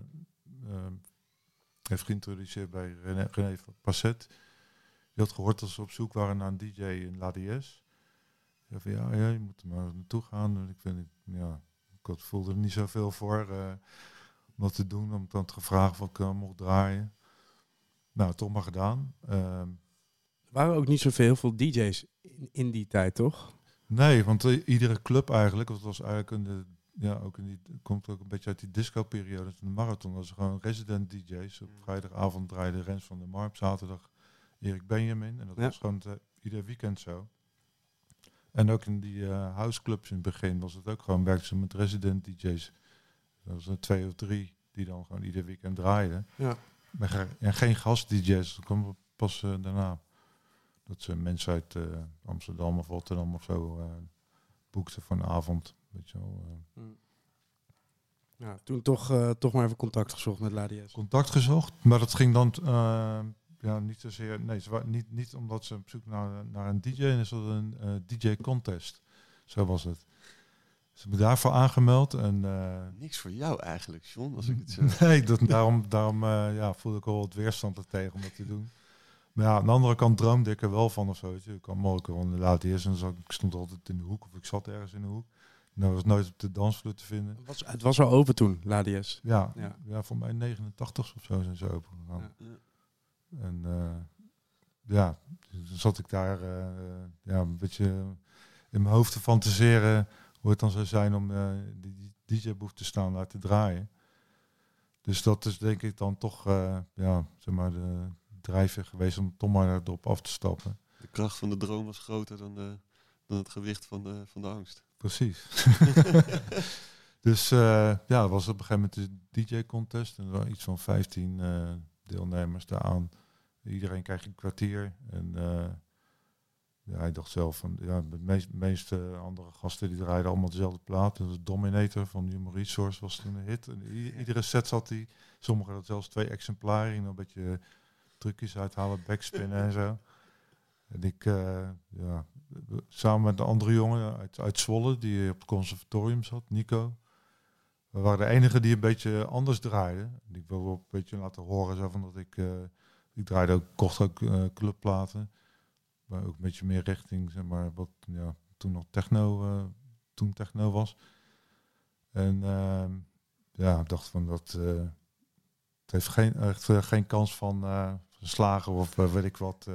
heeft geïntroduceerd bij René, René Passet. Die had gehoord dat ze op zoek waren naar een DJ in l'ADS. Ja, van ja, ja, je moet er maar naartoe gaan. En ik vind, ja, ik voelde er niet zoveel voor om dat te doen. Om dan te gevraagd of ik mocht draaien. Nou, toch maar gedaan. Ehm, Er waren ook niet zoveel veel DJ's in, in die tijd, toch? Nee, want eh, iedere club eigenlijk, dat was eigenlijk de, ja, ook in die, komt ook een beetje uit die disco-periode de marathon. Dat was gewoon resident DJ's. Op vrijdagavond draaide Rens van der Marp, zaterdag Erik Benjamin. En dat Ja. was gewoon eh, ieder weekend zo. En ook in die eh houseclubs in het begin was het ook gewoon, werkten ze met resident DJ's. Dat was er twee of drie die dan gewoon ieder weekend draaiden. Ja. En geen gast-DJ's, dat kwam pas eh, daarna. Dat ze mensen uit eh, Amsterdam of Rotterdam of zo eh, boekten voor een avond. Weet je wel, eh. Ja, toen toch, eh, toch maar even contact gezocht met LADS. Contact gezocht, maar dat ging dan eh, ja, niet zozeer. Nee, ze waren niet, niet omdat ze op zoek naar, naar een DJ en is dat een eh, DJ-contest. Zo was het. Ze hebben daarvoor aangemeld en. eh, Niks voor jou eigenlijk, John, als ik het zo... Nee, dat, daarom, daarom eh, ja, voelde ik al wat weerstand er tegen om dat te doen. Maar ja, aan de andere kant droomde ik er wel van of zo. Weet je. Ik kan mooi gewoon laten eerst en zat ik stond altijd in de hoek of ik zat ergens in de hoek. Nou was nooit op de dansvloer te vinden. Het was, het was al open toen, LADS. Ja, Ja. ja. voor mij 89 of zo zijn ze open gegaan. Ja. En eh, ja, dan zat ik daar eh, ja, een beetje in mijn hoofd te fantaseren hoe het dan zou zijn om eh, die, DJ-boef te staan daar te draaien. Dus dat is denk ik dan toch ja, zeg maar de drijfveer geweest om toch maar erop af te stappen. De kracht van de droom was groter dan, de, dan het gewicht van de, van de angst. Precies. dus eh, ja, er was op een gegeven moment de DJ-contest. En er waren iets van 15 eh, deelnemers daaraan. Iedereen krijgt een kwartier. En eh, ja, hij dacht zelf van, ja, de meest, meeste andere gasten die draaiden allemaal dezelfde plaat. Dus Dominator van Human Resource was toen een hit. En iedere set zat hij. Sommigen hadden zelfs twee exemplaren. En een beetje trucjes uithalen, backspinnen en zo. En ik, eh, ja, samen met een andere jongen uit, uit Zwolle, die op het conservatorium zat, Nico. We waren de enige die een beetje anders draaiden. En Ik wil ook een beetje laten horen zo van dat ik, eh, ik draaide ook, kocht ook eh, clubplaten. Maar ook een beetje meer richting, zeg maar, wat ja, toen nog techno, toen techno was. En ehm, ja, ik dacht van dat, het heeft geen, echt geen kans van, slagen of eh, weet ik wat. eh.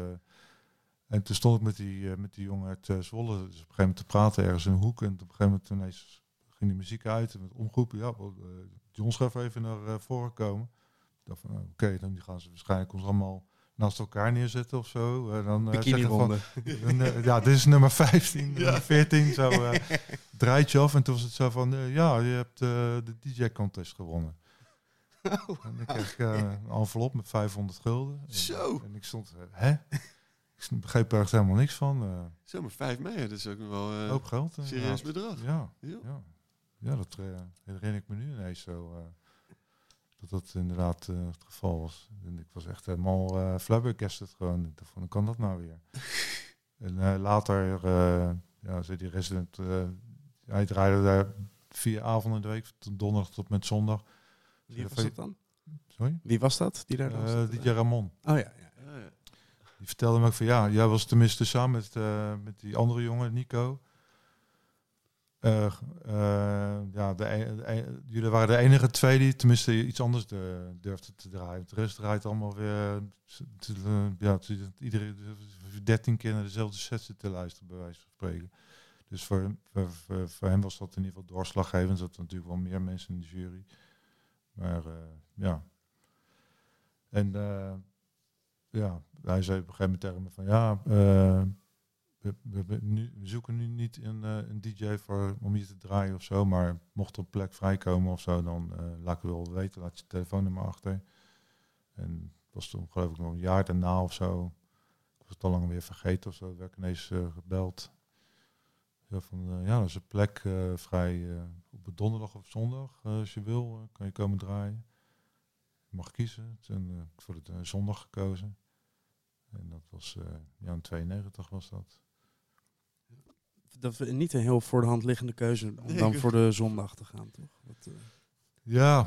En toen stond ik met die, eh, met die jongen uit Zwolle dus op een gegeven moment te praten ergens in een hoek. En op een gegeven moment ineens ging die muziek uit en met omgroepen. Ja, John schaf even naar voren komen. Ik dacht van, oké, dan gaan ze waarschijnlijk ons allemaal naast elkaar neerzetten of zo. Dan eh, zeggen van, dan, ja, dit is nummer 15, nummer 14. Zo draait je af. En toen was het zo van, ja, je hebt de DJ-contest gewonnen. En ik kreeg eh, een envelop met 500 gulden. En, Zo. En ik stond, eh, hè? Ik begreep er echt helemaal niks van. eh Zeg maar 5 mei, dat is ook nog wel eh, hoop geld. een serieus bedrag. Ja, Ja. ja. ja dat herinner ik me nu ineens zo. dat dat inderdaad het geval was. En ik was echt helemaal eh flabbergasted gewoon. Ik dacht van, hoe kan dat nou weer? en later, ja, zei die resident, hij draaide daar vier avonden in de week, van donderdag tot met zondag. Wie was dat dan? Sorry? Wie was dat? Die daar Eh zat? DJ Ramon. Oh ja, ja. Ja, ja. Die vertelde me ook van ja, jij was tenminste samen met, eh, met die andere jongen, Nico. Eh, eh, ja, de, e- de e- jullie waren de enige twee die tenminste iets anders de, durfden te draaien. De rest draait allemaal weer. eh, ja, het is iedere 13 keer naar dezelfde set te luisteren, bij wijze van spreken. Dus voor, voor, voor, voor hem was dat in ieder geval doorslaggevend. Er zaten natuurlijk wel meer mensen in de jury. Maar eh, ja. En eh, ja, hij zei op een gegeven moment van ja, eh, we, we, we zoeken nu niet een, een DJ voor, om hier te draaien of zo, maar mocht er een plek vrijkomen of zo, dan laat ik wel weten, laat je telefoonnummer achter. En het was toen geloof ik nog een jaar daarna of zo. Ik was het al lang weer vergeten of zo, werd ik ineens gebeld. Van, eh, ja, er is een plek eh, vrij eh, op donderdag of zondag, eh, als je wil, eh, kan je komen draaien. Je mag kiezen. En ik heb voor de eh, zondag gekozen. En dat was, eh, ja, in 92 was dat. Dat we niet een heel voor de hand liggende keuze om Nee, dan voor de zondag te gaan, toch? Eh, Ja,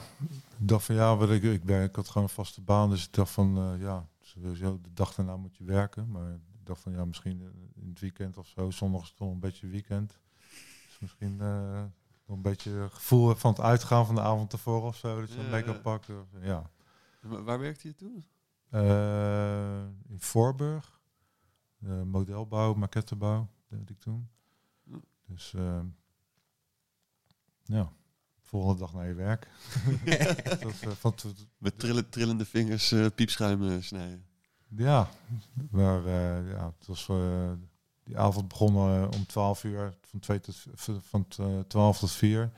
ik dacht van ja, wat ik, ik, ben, ik had gewoon een vaste baan. Dus ik dacht van eh, ja, sowieso de dag daarna moet je werken. Maar dacht van ja, misschien eh, in het weekend of zo. Zondag is toch een beetje weekend. Dus misschien eh, nog een beetje gevoel van het uitgaan van de avond tevoren of zo. Dat je Ja, een pakt. of- Ja. Maar waar werkte je toen? Eh, in Voorburg. Eh, modelbouw, maquettebouw deed ik toen. Hm. Dus eh, ja, volgende dag naar je werk. dat, eh, van t- Met trillen, trillende vingers eh, piepschuim eh, snijden. Ja, maar eh, ja, het was, eh, die avond begon eh, om 12 uur, van, twee tot, van t- eh, 12 tot 4.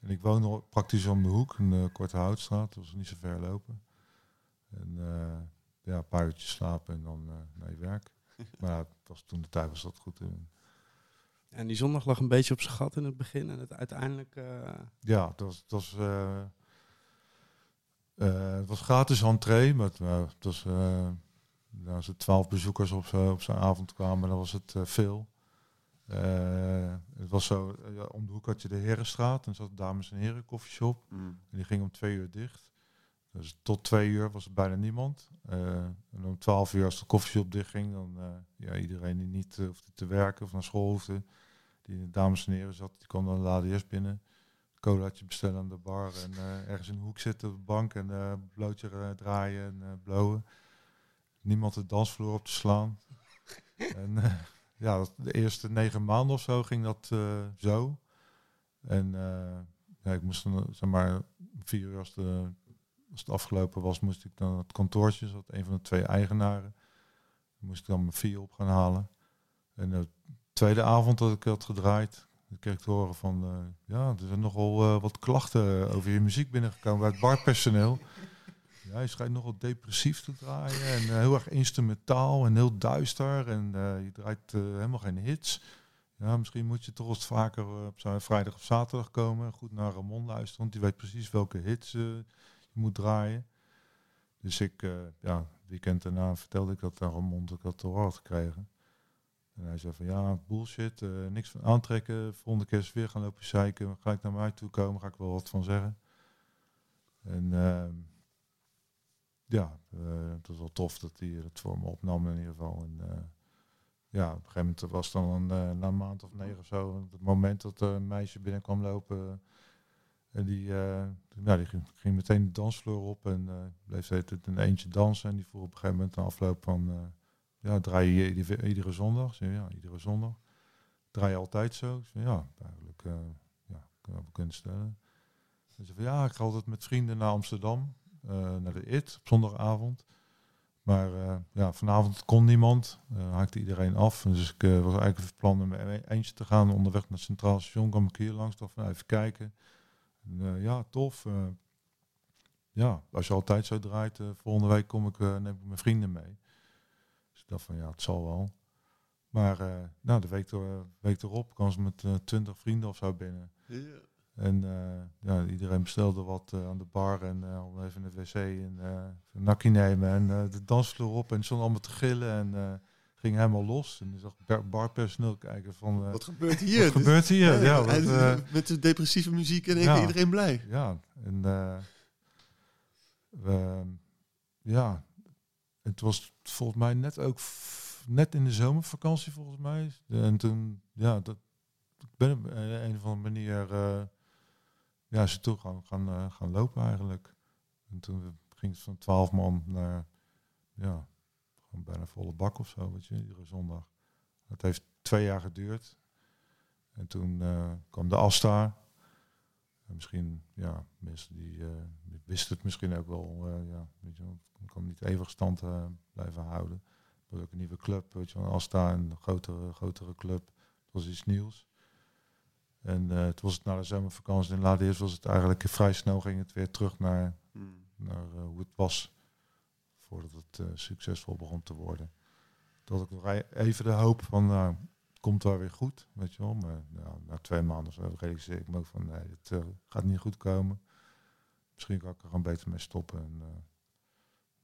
En ik woonde praktisch om de hoek, in de Korte Houtstraat. Dat was niet zo ver lopen. En ja, een paar uurtjes slapen en dan naar je werk. Maar was toen de tijd was dat goed. En die zondag lag een beetje op zijn gat in het begin en het uiteindelijk... Ja, het was, het was, het was gratis entree, maar het, was, als er twaalf bezoekers op zo'n op avond kwamen, dan was het eh, veel. Eh, het was zo, eh, ja, om de hoek had je de Herenstraat en zat de dames en heren koffieshop. Mm. En die ging om twee uur dicht. Dus tot twee uur was er bijna niemand. En om twaalf uur als de koffieshop dicht ging, dan ja, iedereen die niet hoefde te werken of naar school hoefde, die in de dames en heren zat, die kwam dan de ADS binnen. Colaatje bestellen aan de bar en ergens in de hoek zitten op de bank en blootje draaien en blowen. Niemand de dansvloer op te slaan. en eh, ja, de eerste negen maanden of zo ging dat eh, zo. En eh, ja, ik moest dan, zeg maar, vier uur als, de, als het afgelopen was, moest ik dan het kantoortje, zat een van de twee eigenaren, moest ik dan mijn vier op gaan halen. En de tweede avond dat ik had gedraaid, kreeg ik te horen van, ja, er zijn nogal wat klachten over je muziek binnengekomen bij het barpersoneel. Ja, je schijnt nogal depressief te draaien en eh, heel erg instrumentaal en heel duister en eh, je draait eh, helemaal geen hits. Ja, misschien moet je toch eens vaker op vrijdag of zaterdag komen en goed naar Ramon luisteren, want die weet precies welke hits je moet draaien. Dus ik, ja, weekend daarna vertelde ik dat aan Ramon dat ik dat te horen had gekregen. En hij zei van ja, bullshit, niks van aantrekken. Volgende keer weer gaan lopen zeiken. Gelijk naar mij toe komen, ga ik wel wat van zeggen. En ehm, ja, eh, het was wel tof dat hij het voor me opnam in ieder geval. En eh, ja, op een gegeven moment was dan een, eh, na een maand of negen of zo, het moment dat een meisje binnen kwam lopen. En die, ja, die ging, meteen de dansvloer op en bleef het in eentje dansen. En die vroeg op een gegeven moment na afloop van, ja, draai je iedere, zondag? Zei, ja, iedere zondag. Draai je altijd zo? Zei, ja, eigenlijk, ja, kunnen. Ze zei van, ja, ik ga altijd met vrienden naar Amsterdam, naar de IT op zondagavond. Maar eh, ja, vanavond kon niemand, eh haakte iedereen af. Dus ik eh, was eigenlijk van plan om eentje te gaan. Onderweg naar het Centraal Station kwam ik hier langs, dacht van, nou, even kijken. En, eh, ja, tof. eh, ja, als je altijd zo draait, eh, volgende week kom ik, eh, neem ik mijn vrienden mee. Dus ik dacht van, ja, het zal wel. Maar eh, nou, de week, week erop kwam ze met twintig vrienden of zo binnen. En eh, ja, iedereen bestelde wat eh, aan de bar en eh, om even de wc en een nakkie nemen en de dansvloer op en stond allemaal te gillen en ging helemaal los. En zag bar- barpersoneel kijken van, Wat gebeurt hier? wat gebeurt hier? Ja, wat, met de depressieve muziek en Ja. iedereen blij. ja, en we, ja, het was volgens mij net ook net in de zomervakantie volgens mij. En toen, ja, dat, ik ben op een, een of andere manier, ja, ze toe gaan, gaan, eh, gaan lopen eigenlijk. En toen ging het van twaalf man naar, ja, gewoon bijna volle bak of zo, weet je, iedere zondag. Het heeft twee jaar geduurd. En toen eh, kwam de Asta. En misschien, ja, mensen die eh, wisten het misschien ook wel. eh, ja, weet je ik kan niet eeuwig stand blijven houden. Was ook een nieuwe club, weet je Asta, een grotere, grotere club. Het was iets nieuws. En eh het was het na de zomervakantie in Ladeers was het eigenlijk vrij snel ging het weer terug naar, Hmm. naar eh, hoe het was. Voordat het eh, succesvol begon te worden. Dat ik nog e- even de hoop van, nou, het komt wel weer goed, weet je wel. Maar nou, na twee maanden of zo realiseer ik me ook van, nee, het gaat niet goed komen. Misschien kan ik er gewoon beter mee stoppen. En dat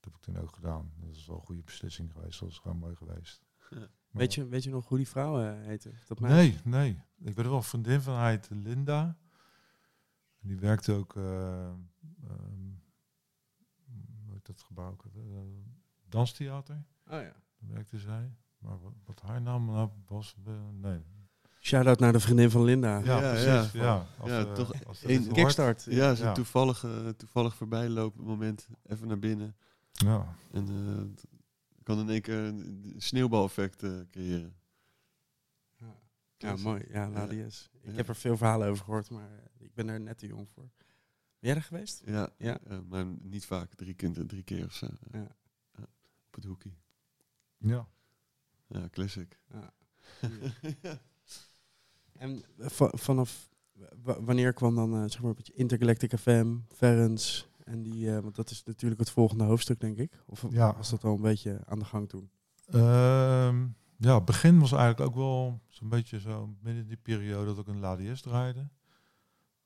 heb ik toen ook gedaan. Dat is wel een goede beslissing geweest. Dat is gewoon mooi geweest. Weet je, weet je nog hoe die vrouw eh, heette? Dat? Nee, nee. Ik ben er wel een vriendin van, hij heet Linda. En die werkte ook, eh ehm, hoe heet dat gebouw? ook? Eh, danstheater, Oh ja. daar werkte zij. Maar wat, wat haar naam nou was, nee. Shout-out naar de vriendin van Linda. Ja, Ja, precies. ja. Ja, als, Ja, toch als dat een. Kickstart. Ja, zo'n Ja. toevallig, eh, toevallig voorbijlopen moment. Even naar binnen. Ja, En kan in één keer een sneeuwbaleffect eh, creëren. Ja, mooi. Ja, Ladies. Ik Ja. heb er veel verhalen over gehoord, maar eh, ik ben er net te jong voor. Ben jij er geweest? Ja, Ja. eh, maar niet vaak. Drie keer, drie keer of zo. Ja. Ja, Op het hoekje. ja. Ja, classic. En va- vanaf wa- wanneer kwam dan eh, zeg maar een beetje Intergalactic FM, Ferens en die, eh, want dat is natuurlijk het volgende hoofdstuk denk ik. Of Ja. was dat al een beetje aan de gang toen? Ehm, ja, het begin was eigenlijk ook wel zo'n beetje zo midden in die periode dat ik een LADS draaide.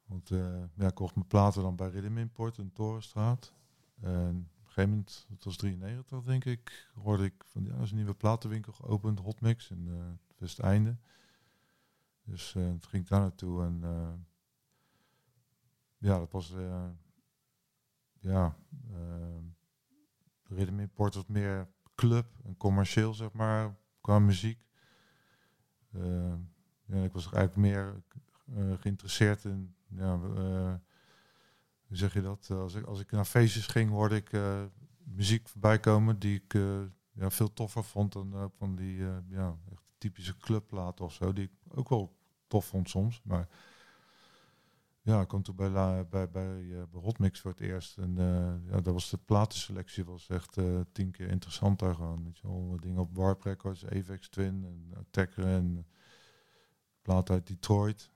Want eh, ja, ik kocht mijn platen dan bij Rhythm Import in Torenstraat. En op een gegeven moment, het was 93 denk ik, hoorde ik van ja, er is een nieuwe platenwinkel geopend, Hotmix in uh, het Westeinde. Dus toen ging ik daar naartoe en ja, dat was ja, eh, Rhythm Import was meer club en commercieel, zeg maar, qua muziek. Eh, ja, ik was eigenlijk meer eh, geïnteresseerd in, ja, hoe zeg je dat? Als ik, als ik naar feestjes ging, hoorde ik muziek voorbij komen die ik, ja, veel toffer vond dan van die ja, echt typische clubplaten of zo. Die ik ook wel tof vond soms. Maar ja, ik kwam toen bij, La, bij, bij, eh, bij voor het eerst. En eh, ja, dat was de platenselectie was echt eh, tien keer interessanter gewoon. Weet je dingen op Warp Records, Avex Twin en Attacker en platen uit Detroit.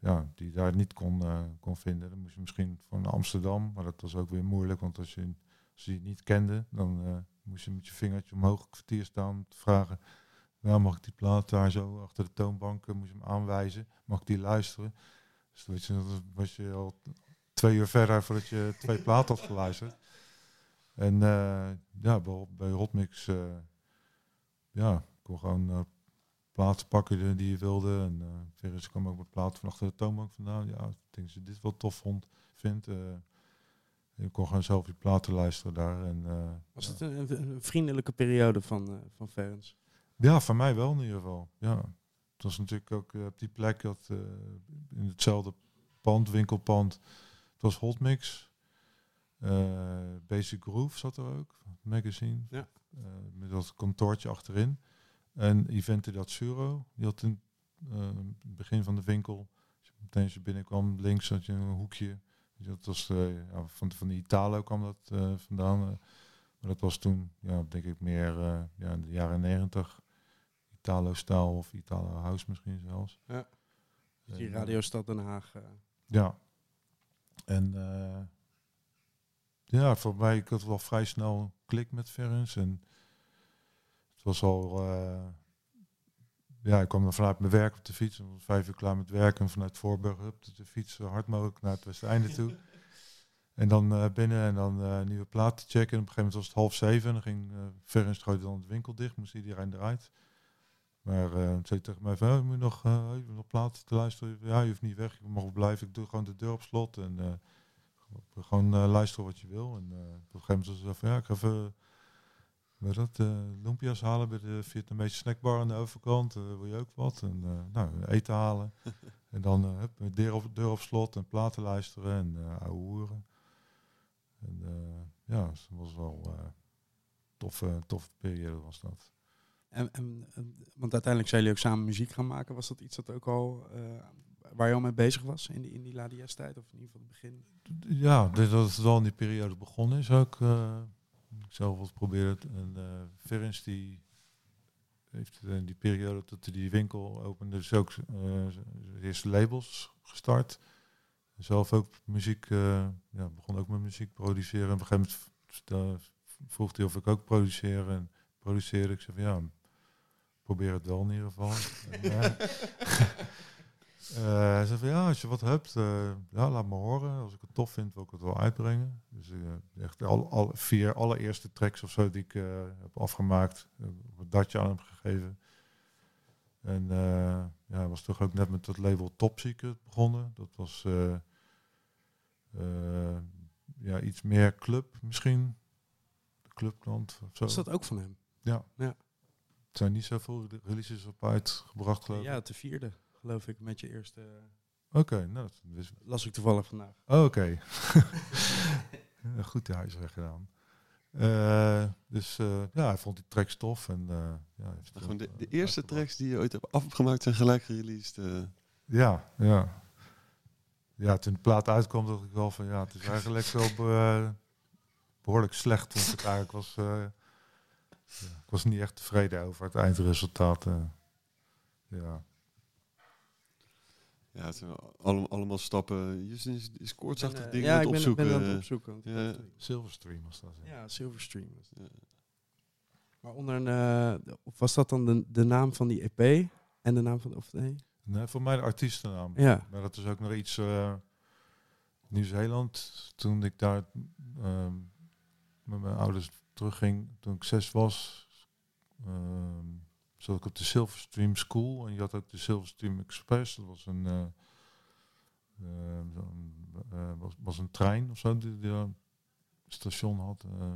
ja, die daar niet kon, kon vinden. Dan moest je misschien naar Amsterdam, maar dat was ook weer moeilijk, want als je, als niet kende, dan moest je met je vingertje omhoog een kwartier staan te vragen, ja, mag ik die plaat daar zo achter de toonbank, moest je hem aanwijzen, mag ik die luisteren? Dus weet je, dan was je al twee uur verder voordat je twee platen had geluisterd. En eh, ja, bij, bij Hotmix, eh, ja, kon gewoon platen pakken die- je wilde. En uh, kwam ook met platen van achter de toonbank vandaan. Ja, ik denk dat je dit wel tof vond, vindt. je kon gewoon zelf je platen luisteren daar. En, Was ja. het een, vriendelijke periode van, van? Ja, voor mij wel in ieder geval. Ja. Het was natuurlijk ook eh, op die plek dat eh, in hetzelfde pand, winkelpand, het was Hotmix. Eh Basic Groove zat er ook, magazine. Ja. Met dat kantoortje achterin. En Evente Datsuro, die had in het begin van de winkel, als je meteen als je binnenkwam, links had je een hoekje. Dat was ja, van, van de Italo kwam dat vandaan. maar dat was toen, ja, denk ik, meer ja, in de jaren negentig. Italo-stijl of Italo-house misschien zelfs. Ja. Dus die En, Radiostad Den Haag. eh, Ja. En eh, ja, voor mij, ik had wel vrij snel een klik met Ferens. En het was al, eh, ja, ik kwam dan vanuit mijn werk op de fiets. Ik was vijf uur klaar met werken en vanuit Voorburg op de, fiets zo hard mogelijk naar het Westeinde toe. En dan eh, binnen en dan eh, nieuwe platen checken. En op een gegeven moment was het half zeven. En dan ging uh, Ferens gooide dan de winkel dicht. Moest iedereen eruit. Maar eh zei tegen mij van, oh, je moet nog, je moet nog platen te luisteren. Ja, je hoeft niet weg. Je mag blijven. Ik doe gewoon de deur op slot. En eh, gewoon luisteren wat je wil. En op een gegeven moment zo van, ja, ik ga even... Weet dat, lumpia's halen bij de Vietnamese snackbar aan de overkant. Wil je ook wat? En nou, eten halen. en dan hup, met deur op, deur op slot en platen luisteren en eh ouwe hoeren. En ja, dat was wel toffe, toffe periode was dat. En, en, want uiteindelijk zijn jullie ook samen muziek gaan maken. Was dat iets dat ook al, eh, waar je al mee bezig was in die, in die tijd? Of in ieder geval het begin? Ja, dat het wel in die periode begonnen is ook. eh, ik zelf wat proberen. En Ferens die heeft in die periode hij die winkel opende, dus ook zijn eerste labels gestart. Zelf ook muziek, eh, ja, begon ook met muziek produceren. En op een gegeven moment vroeg hij of ik ook produceer en produceerde. Ik zei van ja, probeer het wel in ieder geval. en, eh, hij zei van ja, als je wat hebt, eh, ja, laat me horen. Als ik het tof vind, wil ik het wel uitbrengen. Dus eh, echt al, al vier allereerste tracks of zo die ik eh, heb afgemaakt, datje aan hem gegeven. En eh ja, hij was toch ook net met dat label Top Secret begonnen. Dat was eh, eh, ja, iets meer club misschien. De clubklant of zo. Was dat ook van hem? Ja. Ja. Er zijn niet zoveel releases op uitgebracht, geloof ik. Ja, de vierde, geloof ik, met je eerste. Oké, nou, dat Las ik toevallig vandaag. Oh, Oké. Ja, Goed de huiswerk gedaan. Eh, dus eh, ja, hij vond die tracks tof. En, eh, ja, hij heeft het Gewoon de, de eh, eerste tracks die je ooit hebt afgemaakt zijn gelijk gereleased. eh. Ja, ja. Ja, toen de plaat uitkwam, dacht ik wel van ja, het is eigenlijk wel be- behoorlijk slecht. Want ik eigenlijk was, eh, ik was niet echt tevreden over het eindresultaat. eh. ja. ja, het zijn allemaal, allemaal stappen. Justin is, is koortsachtig eh, dingen ja, aan ik ben, opzoeken. ben aan het eh. opzoeken. ja. eh, Silverstream was dat. Ja. Ja, Silverstream. Ja. Maar onder een, eh, was dat dan de, de naam van die EP en de naam van, of nee? Nee, voor mij de artiestennaam. Ja. Maar dat is ook nog iets. eh, Nieuw-Zeeland, toen ik daar ehm, met mijn ouders terugging, toen ik zes was, ehm, zat ik op de Silverstream School. En je had ook de Silverstream Express. Dat was een, eh, ehm, eh, was, was een trein of zo die, die een station had. eh.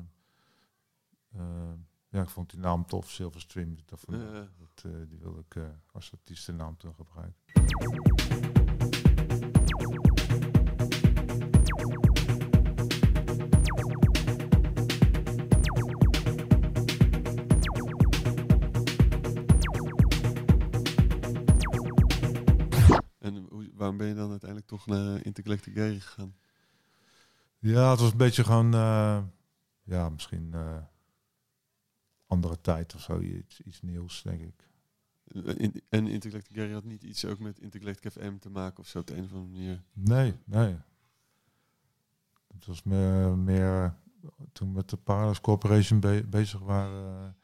Eh, ja, ik vond die naam tof, Silverstream. Ja. dat, eh, die wil ik eh, als artiestennaam toen gebruiken. Waarom ben je dan uiteindelijk toch naar Intergalactic Gary gegaan? Ja, het was een beetje gewoon, eh, ja, misschien eh, andere tijd of zo, iets, iets nieuws, denk ik. Eh, In, en Intergalactic Gary had niet iets ook met Intergalactic FM te maken of zo op de een of andere manier. Nee, nee. Het was meer, meer toen we met de Paradise Corporation be- bezig waren.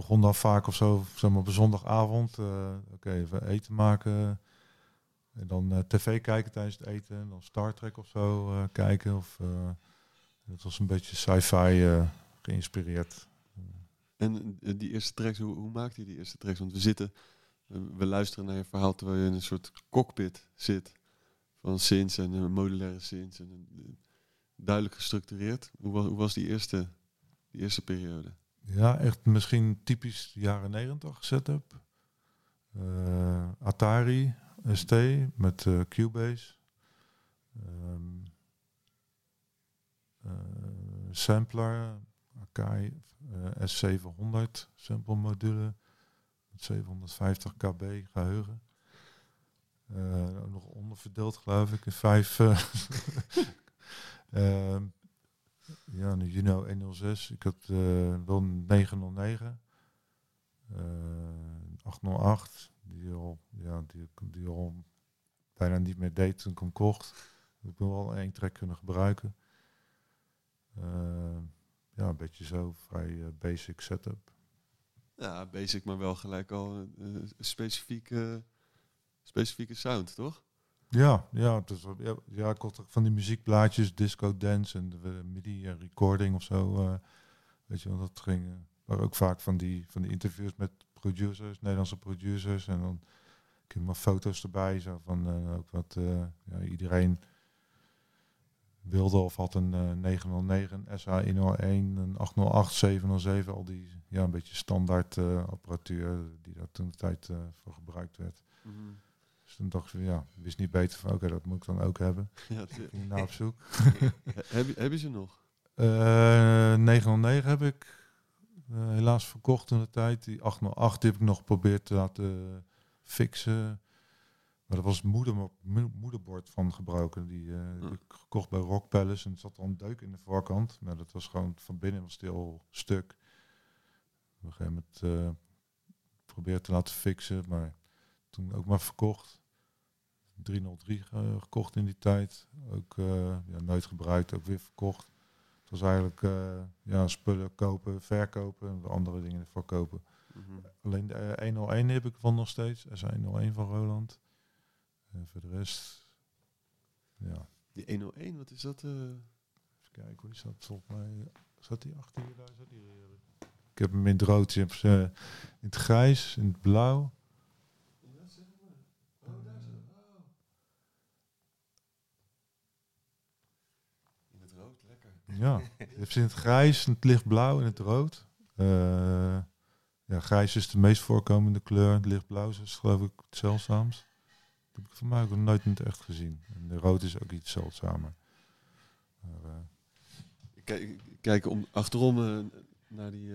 Begon dan vaak of zo, zeg maar op zondagavond. eh, Oké, even eten maken. En dan eh, tv kijken tijdens het eten. En dan Star Trek of zo eh, kijken. Of, het was een beetje sci-fi geïnspireerd. En die eerste tracks, hoe, hoe maakte je die eerste tracks? Want we zitten, we luisteren naar je verhaal terwijl je in een soort cockpit zit. Van synths en modulaire synths. En, duidelijk gestructureerd. Hoe was, hoe was die, eerste, die eerste periode? Ja, echt misschien typisch jaren negentig setup. Eh, Atari ST met eh, Cubase. Ehm, eh, sampler, Akai eh, S700 sample module. Met 750 kb geheugen. Eh, nog onderverdeeld geloof ik in vijf. eh, ja, een Juno 106. Ik had eh, wel een 909. eh 808. Die al, ja, die, die al bijna niet meer deed toen ik kocht. Ik heb wel één track kunnen gebruiken. Eh, ja, een beetje zo. Vrij eh, basic setup. Ja, basic, maar wel gelijk al eh, een specifieke, specifieke sound, toch? Ja, ja, wel- ja, ja, ik ook van die muziekblaadjes, disco dance en de MIDI eh, recording of zo. eh, weet je wel, dat ging. eh, maar ook vaak van die, van die interviews met producers, Nederlandse producers. En dan kun je maar foto's erbij. Zo van eh, ook wat eh, ja, iedereen wilde of had een eh 909, een SA 101, een 808, 707. Al die ja, een beetje standaard eh, apparatuur die daar toen de tijd eh, voor gebruikt werd. Dus toen dacht ik, ja, wist niet beter van, oké, dat moet ik dan ook hebben. Ja, Ging naar op zoek. heb, je, heb je ze nog? Eh 909 heb ik eh, helaas verkocht in de tijd. Die 808 die heb ik nog geprobeerd te laten fixen. Maar dat was het moeder, mo- moederbord van gebroken. Die, eh, die heb ik gekocht bij Rock Palace. En er zat al een deuk in de voorkant. Maar dat was gewoon van binnen was stil stuk. Op een gegeven moment eh geprobeerd te laten fixen. Maar toen ook maar verkocht. 303 eh, gekocht in die tijd. Ook eh, ja, nooit gebruikt, ook weer verkocht. Het was eigenlijk eh, ja, spullen kopen, verkopen en de andere dingen ervoor kopen. Alleen de eh, 101 heb ik van nog steeds. Er is 101 van Roland. En voor de rest, ja, Die 101, wat is dat? eh? even kijken, hoe is dat? Volgens mij zat die achter hier, daar zat die. Ik heb hem in het rood, je in het grijs, in het blauw. In het rood, lekker. Ja, je hebt het grijs, het lichtblauw en het rood. Eh, ja, grijs is de meest voorkomende kleur. Het lichtblauw is geloof ik het zeldzaamst. Dat heb ik van mij ook nog nooit in het echt gezien. En de rood is ook iets zeldzamer. Eh, Ik kijk, om, achterom eh, naar, die,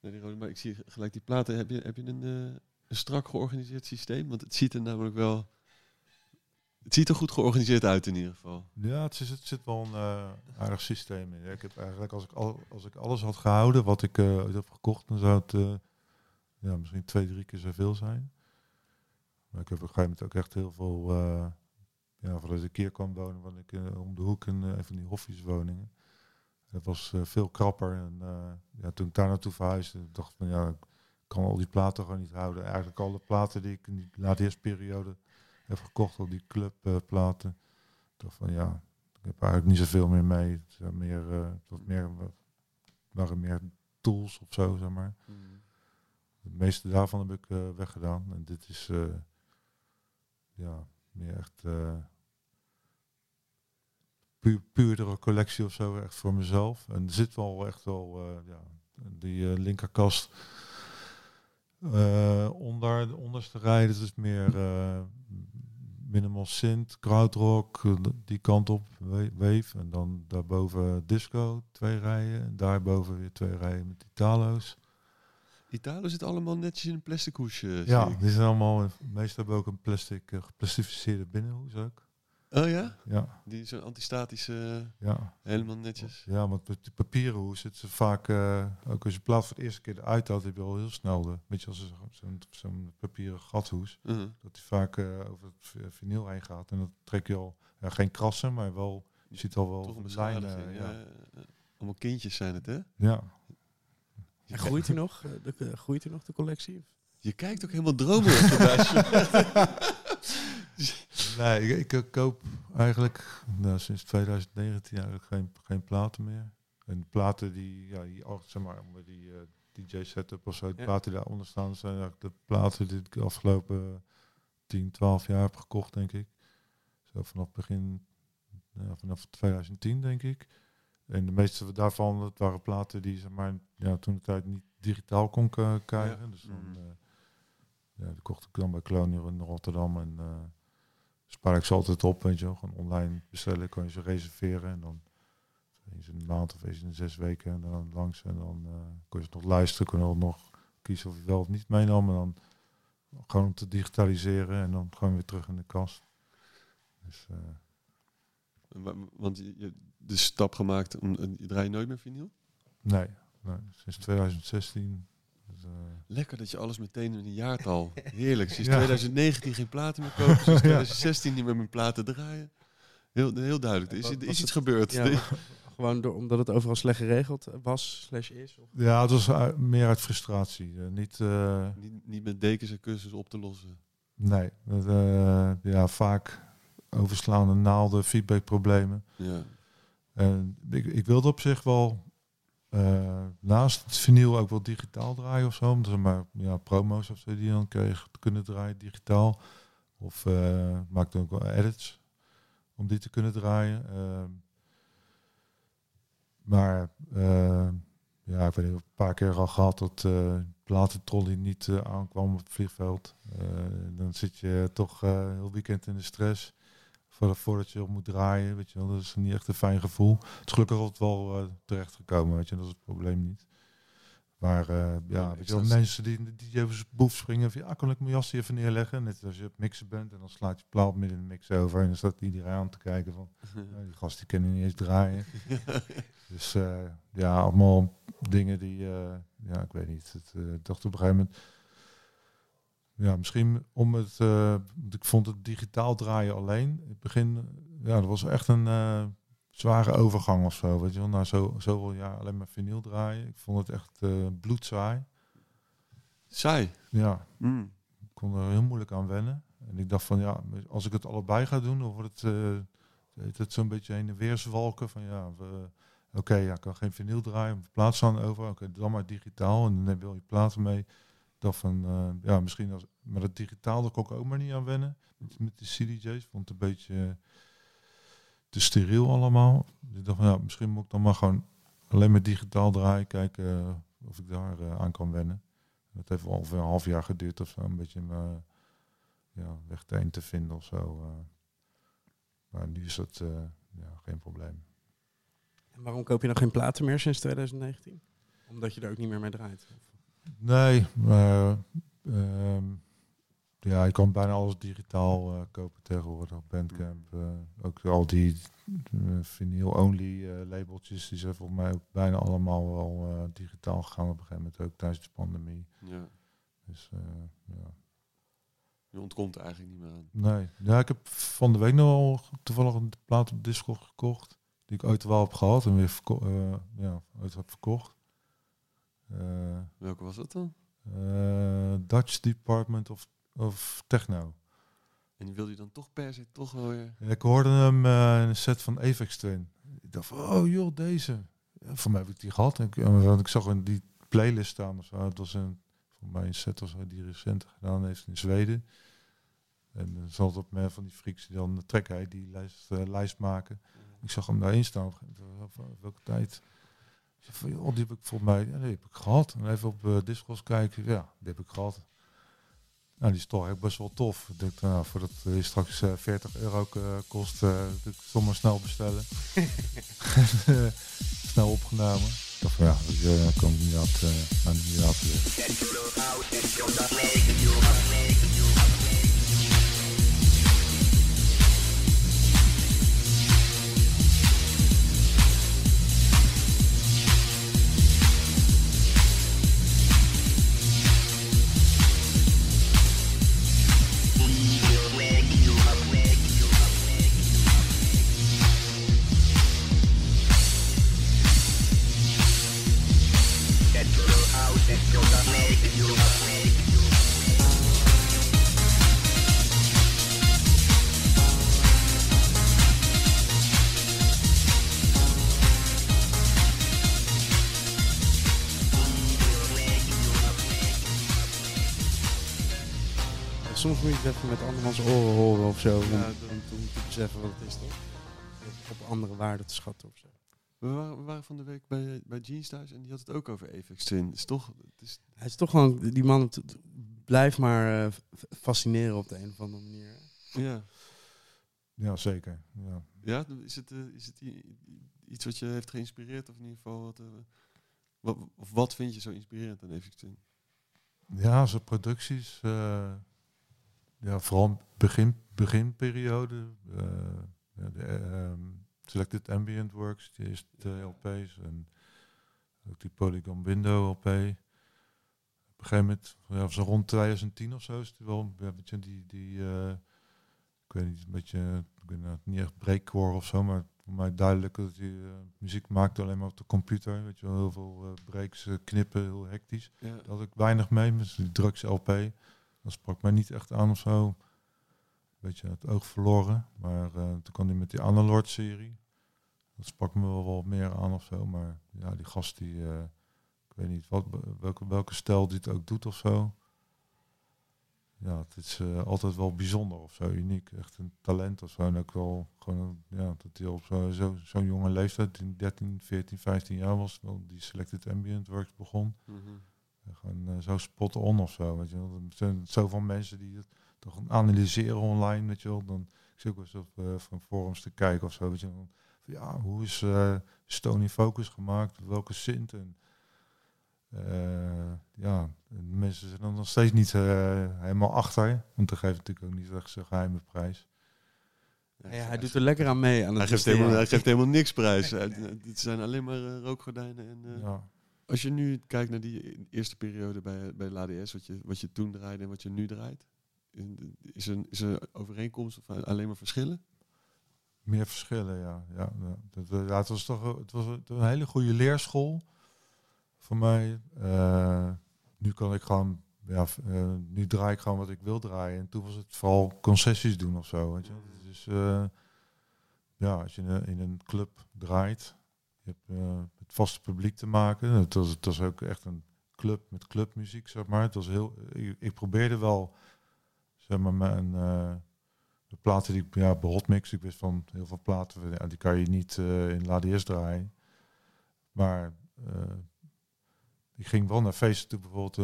naar die rode, maar ik zie gelijk die platen. Heb je, heb je een, een strak georganiseerd systeem? Want het ziet er namelijk wel... Het ziet er goed georganiseerd uit in ieder geval. ja, het, is, het zit wel een eh, aardig systeem in. Ik heb eigenlijk, als ik, al, als ik alles had gehouden wat ik ooit heb gekocht, dan zou het eh, ja, misschien twee, drie keer zoveel zijn. Maar ik heb op een gegeven moment ook echt heel veel, ja, voordat ik hier kwam wonen, want ik om de hoek in een van die hoffieswoningen. Het was veel krapper. En ja, toen ik daar naartoe verhuisde, dacht ik van ja, ik kan al die platen gewoon niet houden. Eigenlijk alle platen die ik in die laat eerste periode heb gekocht, al die clubplaten. ik dacht van ja, ik heb eigenlijk niet zoveel meer mee. Het, zijn meer, eh, het was meer, waren meer tools of zo, zeg maar. Het meeste daarvan heb ik eh, weggedaan. En dit is eh, ja, meer echt puur, puurdere collectie of zo, echt voor mezelf. En er zit wel echt wel, ja, die linkerkast onder de onderste rij, dat is meer minimal synth, krautrock, eh, die kant op, wa- wave. En dan daarboven disco, twee rijen. En daarboven weer twee rijen met Italo's. Italo zit allemaal netjes in een plastic hoesje. Ja, die zijn allemaal, meestal hebben ook een plastic, eh, geplastificeerde binnenhoes ook. Oh ja? Ja, Die zo'n antistatische, ja. helemaal netjes. Ja, want met die papieren hoes zitten ze vaak, eh, ook als je plaat voor de eerste keer eruit haalt, heb je al heel snel de, weet je, als zo- zo'n zo'n papieren gathoes, Uh-huh. dat die vaak eh, over het vinyl heen gaat. En dat trek je al, ja, geen krassen, maar wel, je ziet al wel Toch een de lijnen. beschadiging. ja. Allemaal kindjes zijn het, hè? ja. En groeit er nog, eh, de, eh, groeit er nog de collectie? Je kijkt ook helemaal dromerig. Nee, ik, ik, eh, koop eigenlijk nou, sinds 2019 eigenlijk geen, geen platen meer. En platen die, ja, die oh, zeg maar, die eh, DJ setup of zo, de Ja. platen die daaronder staan, zijn eigenlijk de platen die ik de afgelopen 10, 12 jaar heb gekocht, denk ik. Zo vanaf begin, ja, vanaf 2010, denk ik. En de meeste daarvan, dat waren platen die, zeg maar, ja, toen de tijd niet digitaal kon krijgen. Dus dan, Mm. eh, ja, die kocht ik dan bij Colonial in Rotterdam en eh, spaar ik ze altijd op, weet je wel. Gewoon online bestellen, kan je ze reserveren en dan eens in een maand of eens in zes weken en dan langs en dan eh kon je ze nog luisteren, kon je nog kiezen of je wel of niet meenam en dan gewoon om te digitaliseren en dan gewoon weer terug in de kast. Dus eh, Wa- Want je, je hebt de stap gemaakt, om, je draait nooit meer vinyl? nee, nee, sinds 2016. Dus, eh, Lekker dat je alles meteen in een jaartal. Heerlijk. Sinds Ja. 2019 geen platen meer kopen. Sinds 2016 niet meer met platen draaien. Heel, heel duidelijk. Er is, er is iets het- gebeurd. Ja, gewoon door, omdat het overal slecht geregeld was, slash is? Of? ja, het was uit- meer uit frustratie. eh, niet, eh, niet, niet met dekens en kussens op te lossen. nee, dat, eh, ja, vaak overslaande naalden, feedbackproblemen. Ja. En ik, ik wilde op zich wel eh, naast het vinyl ook wel digitaal draaien of zo. Zeg maar ja, promo's of zo die je dan kreeg kunnen draaien digitaal. Of eh maakte ook wel edits om die te kunnen draaien. Ehm, maar eh, ja, ik weet niet, een paar keer al gehad dat eh platentrolley niet eh, aankwam op het vliegveld. Dan zit je toch heel weekend in de stress. Voor- Voordat je op moet draaien, weet je wel. Dat is niet echt een fijn gevoel. Het is gelukkig altijd wel eh, terecht gekomen, weet je. Dat is het probleem niet. Maar eh, ja, weet je wel, mensen die over zijn boef springen. Van, ja, kan ik mijn jas even neerleggen? Net als je op mixen bent en dan slaat je plaat midden in de mix over. En dan staat iedereen aan te kijken van, ja, die gast die kennen niet eens draaien. Dus eh, ja, allemaal dingen die, ja, ik weet niet. Het, dacht op een gegeven moment, ja, misschien om het, eh, ik vond het digitaal draaien alleen. In het begin, eh, ja, dat was echt een eh, zware overgang of zo. Weet je wel, na zo, zoveel jaar alleen maar vinyl draaien. Ik vond het echt eh bloedzaai. Saai. Ja, Mm. ik kon er heel moeilijk aan wennen. En ik dacht van ja, als ik het allebei ga doen, dan wordt het, heet het zo'n beetje heen en weer zwalken. Van ja, we- oké, ja, ik kan geen vinyl draaien, mijn plaat staan over. Oké, dan maar digitaal en dan wel je platen mee. Dacht van eh, ja, misschien als, maar dat digitaal, daar kon ik ook maar niet aan wennen. Met, de CDJ's vond het een beetje te steriel allemaal. Dus ik dacht van ja, misschien moet ik dan maar gewoon alleen maar digitaal draaien, kijken eh, of ik daar eh, aan kan wennen. Dat heeft wel een half jaar geduurd of zo, een beetje mijn ja, weg teen te vinden of zo. maar nu is dat ja, geen probleem. En waarom koop je dan geen platen meer sinds 2019? Omdat je er ook niet meer mee draait. Nee, maar ehm, ja, je kan bijna alles digitaal eh, kopen tegenwoordig op Bandcamp. eh, ook al die uh, vinyl-only eh, labeltjes, die zijn volgens mij ook bijna allemaal wel eh, digitaal gegaan op een gegeven moment, ook tijdens de pandemie. Ja. Dus eh, ja. Je ontkomt er eigenlijk niet meer aan. Nee, ja, ik heb van de week nog wel toevallig een plaat op Discord gekocht. Die ik ooit wel heb gehad en weer eh, ja, ooit heb verkocht. Eh, Welke was dat dan? eh, Dutch Department of, of Techno. En die wilde je dan toch per se toch wel weer... Ik hoorde hem eh, in een set van Avex Twin. Ik dacht van, oh joh, deze. Ja, voor mij heb ik die gehad. En ik, en ik zag in die playlist staan of zo. Het was een, voor mij een set was die recent gedaan heeft in Zweden. En dan zat op mij van die freaks die dan de trekken, die lijst, lijst maken. Ik zag hem daarin staan. Welke tijd? Ik zei van, joh, die heb ik volgens mij, die heb ik gehad. En even op uh, Discord kijken, ja, die heb ik gehad. Nou, die is toch echt best wel tof. Ik denk, nou, voordat hij straks eh, 40 euro eh, kost, eh, dat ik het toch maar snel bestellen. snel opgenomen. Ik dacht van ja, dat je kan niet uh, aan niet even met andermans oren horen of zo. Ja, om, om te beseffen wat het is toch? Op andere waarden te schatten of zo. We waren, we waren van de week bij, bij Jeans thuis en die had het ook over Apex Twin. Is toch, het is, Hij is toch gewoon, die man blijft maar eh, fascineren op de een of andere manier. ja. Ja, zeker. Ja. Ja, is het, eh, is het iets wat je heeft geïnspireerd? Of in ieder geval, wat, eh, wat, of wat vind je zo inspirerend aan Apex Twin? Ja, zijn producties. Eh, ja, vooral begin, beginperiode. eh, ja, de, ehm, Selected Ambient Works, die eerste LP's. En ook die Polygon Window LP. Op een gegeven moment, ja, zo rond 2010 of zo, is het wel een beetje die, die eh, ik weet niet, een beetje, ik weet nou, niet echt breakcore of zo, maar voor mij duidelijk dat hij eh, muziek maakte alleen maar op de computer. Weet je wel, heel veel eh, breaks, eh, knippen, heel hectisch. Ja. Daar had ik weinig mee, met die drugs LP. Dat sprak mij niet echt aan of zo. Beetje het oog verloren. Maar eh, toen kwam hij met die Analord-serie. Dat sprak me wel wat meer aan of zo. Maar ja, die gast die... eh, ik weet niet wat, welke, welke stijl die het ook doet of zo. Ja, het is eh, altijd wel bijzonder of zo, uniek. Echt een talent of zo. En ook wel gewoon, ja, dat hij op zo- zo- zo'n jonge leeftijd, in 13, 14, 15 jaar was, wel die Selected Ambient Works begon. Mhm. Gewoon eh, zo spot on of zo. Weet je wel. Er zijn zoveel mensen die het toch analyseren online. Weet je wel. Dan ik zit ook wel eens op eh, van forums te kijken of zo. Weet je wel. Van, ja, hoe is eh Stony Focus gemaakt? Welke synth? En, eh, ja, en mensen zijn er nog steeds niet helemaal achter. Want dat geeft natuurlijk ook niet echt zijn geheime prijs. Ja, hij doet er lekker aan mee. Aan Hij het geeft, besteden. helemaal, hij geeft helemaal niks prijs. Hij- Het zijn alleen maar rookgordijnen. En, eh, Ja. Als je nu kijkt naar die eerste periode bij, bij LADS, wat je, wat je toen draaide en wat je nu draait, is er, is er overeenkomst of alleen maar verschillen? Meer verschillen, ja. ja. Dat, eh, het was toch het was een hele goede leerschool voor mij. Eh, nu kan ik gewoon, ja, eh, nu draai ik gewoon wat ik wil draaien. En toen was het vooral concessies doen of zo. Weet je? Dus ja, als je in een, in een club draait, je hebt met vaste publiek te maken. Het was, het was ook echt een club met clubmuziek, zeg maar. Het was heel, ik, probeerde wel, zeg maar, mijn eh, de platen die ik ja, bij Hotmix, ik wist van heel veel platen, ja, die kan je niet eh, in LADS draaien. Maar eh, ik ging wel naar feesten toe, bijvoorbeeld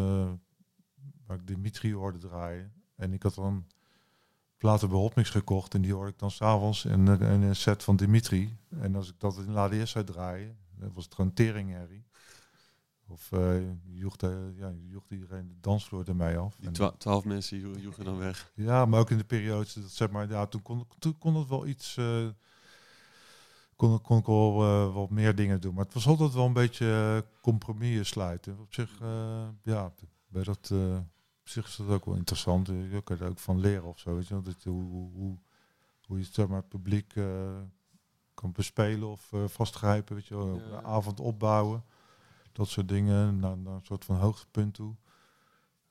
waar ik Dimitri hoorde draaien. En ik had dan platen bij gekocht en die hoorde ik dan s'avonds in, in een set van Dimitri. En als ik dat in LADS zou draaien, dan was het gewoon teringherrie. Of je joeg, de, ja, joeg iedereen de dansvloer ermee af. Die twa- twaalf mensen joegen joegen dan weg. ja, maar ook in de periodes, dat zeg maar, ja, toen kon, toen kon het wel iets, eh, kon, kon ik wel eh, wat meer dingen doen. Maar het was altijd wel een beetje compromissen sluiten. Op zich, ja, bij dat, op zich is dat ook wel interessant. Je kan er ook van leren of zo, weet je. Dat, hoe, hoe, hoe, je zeg maar, het publiek kan bespelen of eh, vastgrijpen, weet je wel. Avond opbouwen, dat soort dingen, naar, naar een soort van hoogtepunt toe.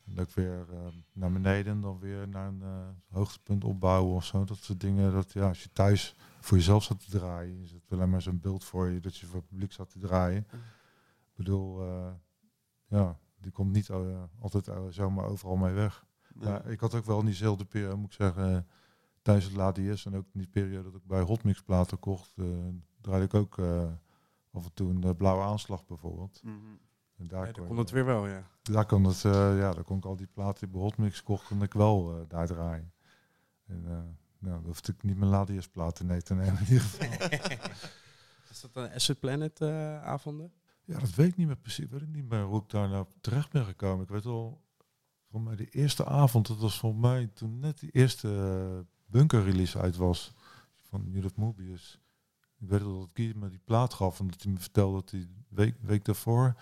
En ik weer eh, naar beneden, dan weer naar een eh, hoogtepunt opbouwen of zo. Dat soort dingen. Dat ja, als je thuis voor jezelf zat te draaien, is het alleen maar zo'n beeld voor je dat je voor het publiek zat te draaien. Ik bedoel, eh, ja, die komt niet altijd zomaar overal mee weg. Nee. Maar ik had ook wel in diezelfde periode, moet ik zeggen, tijdens het LADS en ook in die periode dat ik bij Hotmix platen kocht, eh, draaide ik ook eh, af en toe een eh, blauwe aanslag bijvoorbeeld. Mhm. En daar Ja, kon kon het weer wel, ja. daar kon het, eh, ja, daar kon ik al die platen die bij Hotmix kocht, kon ik wel eh, daar draaien. En eh, nou, dan hoefde ik niet mijn LADS platen nee te nemen in ieder geval. Is dat een Acid Planet eh, avonden? Ja, dat weet ik niet meer precies. Ik weet niet meer hoe ik daar nou terecht ben gekomen. Ik weet wel, voor mij de eerste avond, dat was voor mij toen net die eerste bunker release uit was van Judith Mobius. Ik weet dat Guy me die plaat gaf en dat hij me vertelde dat hij week, week daarvoor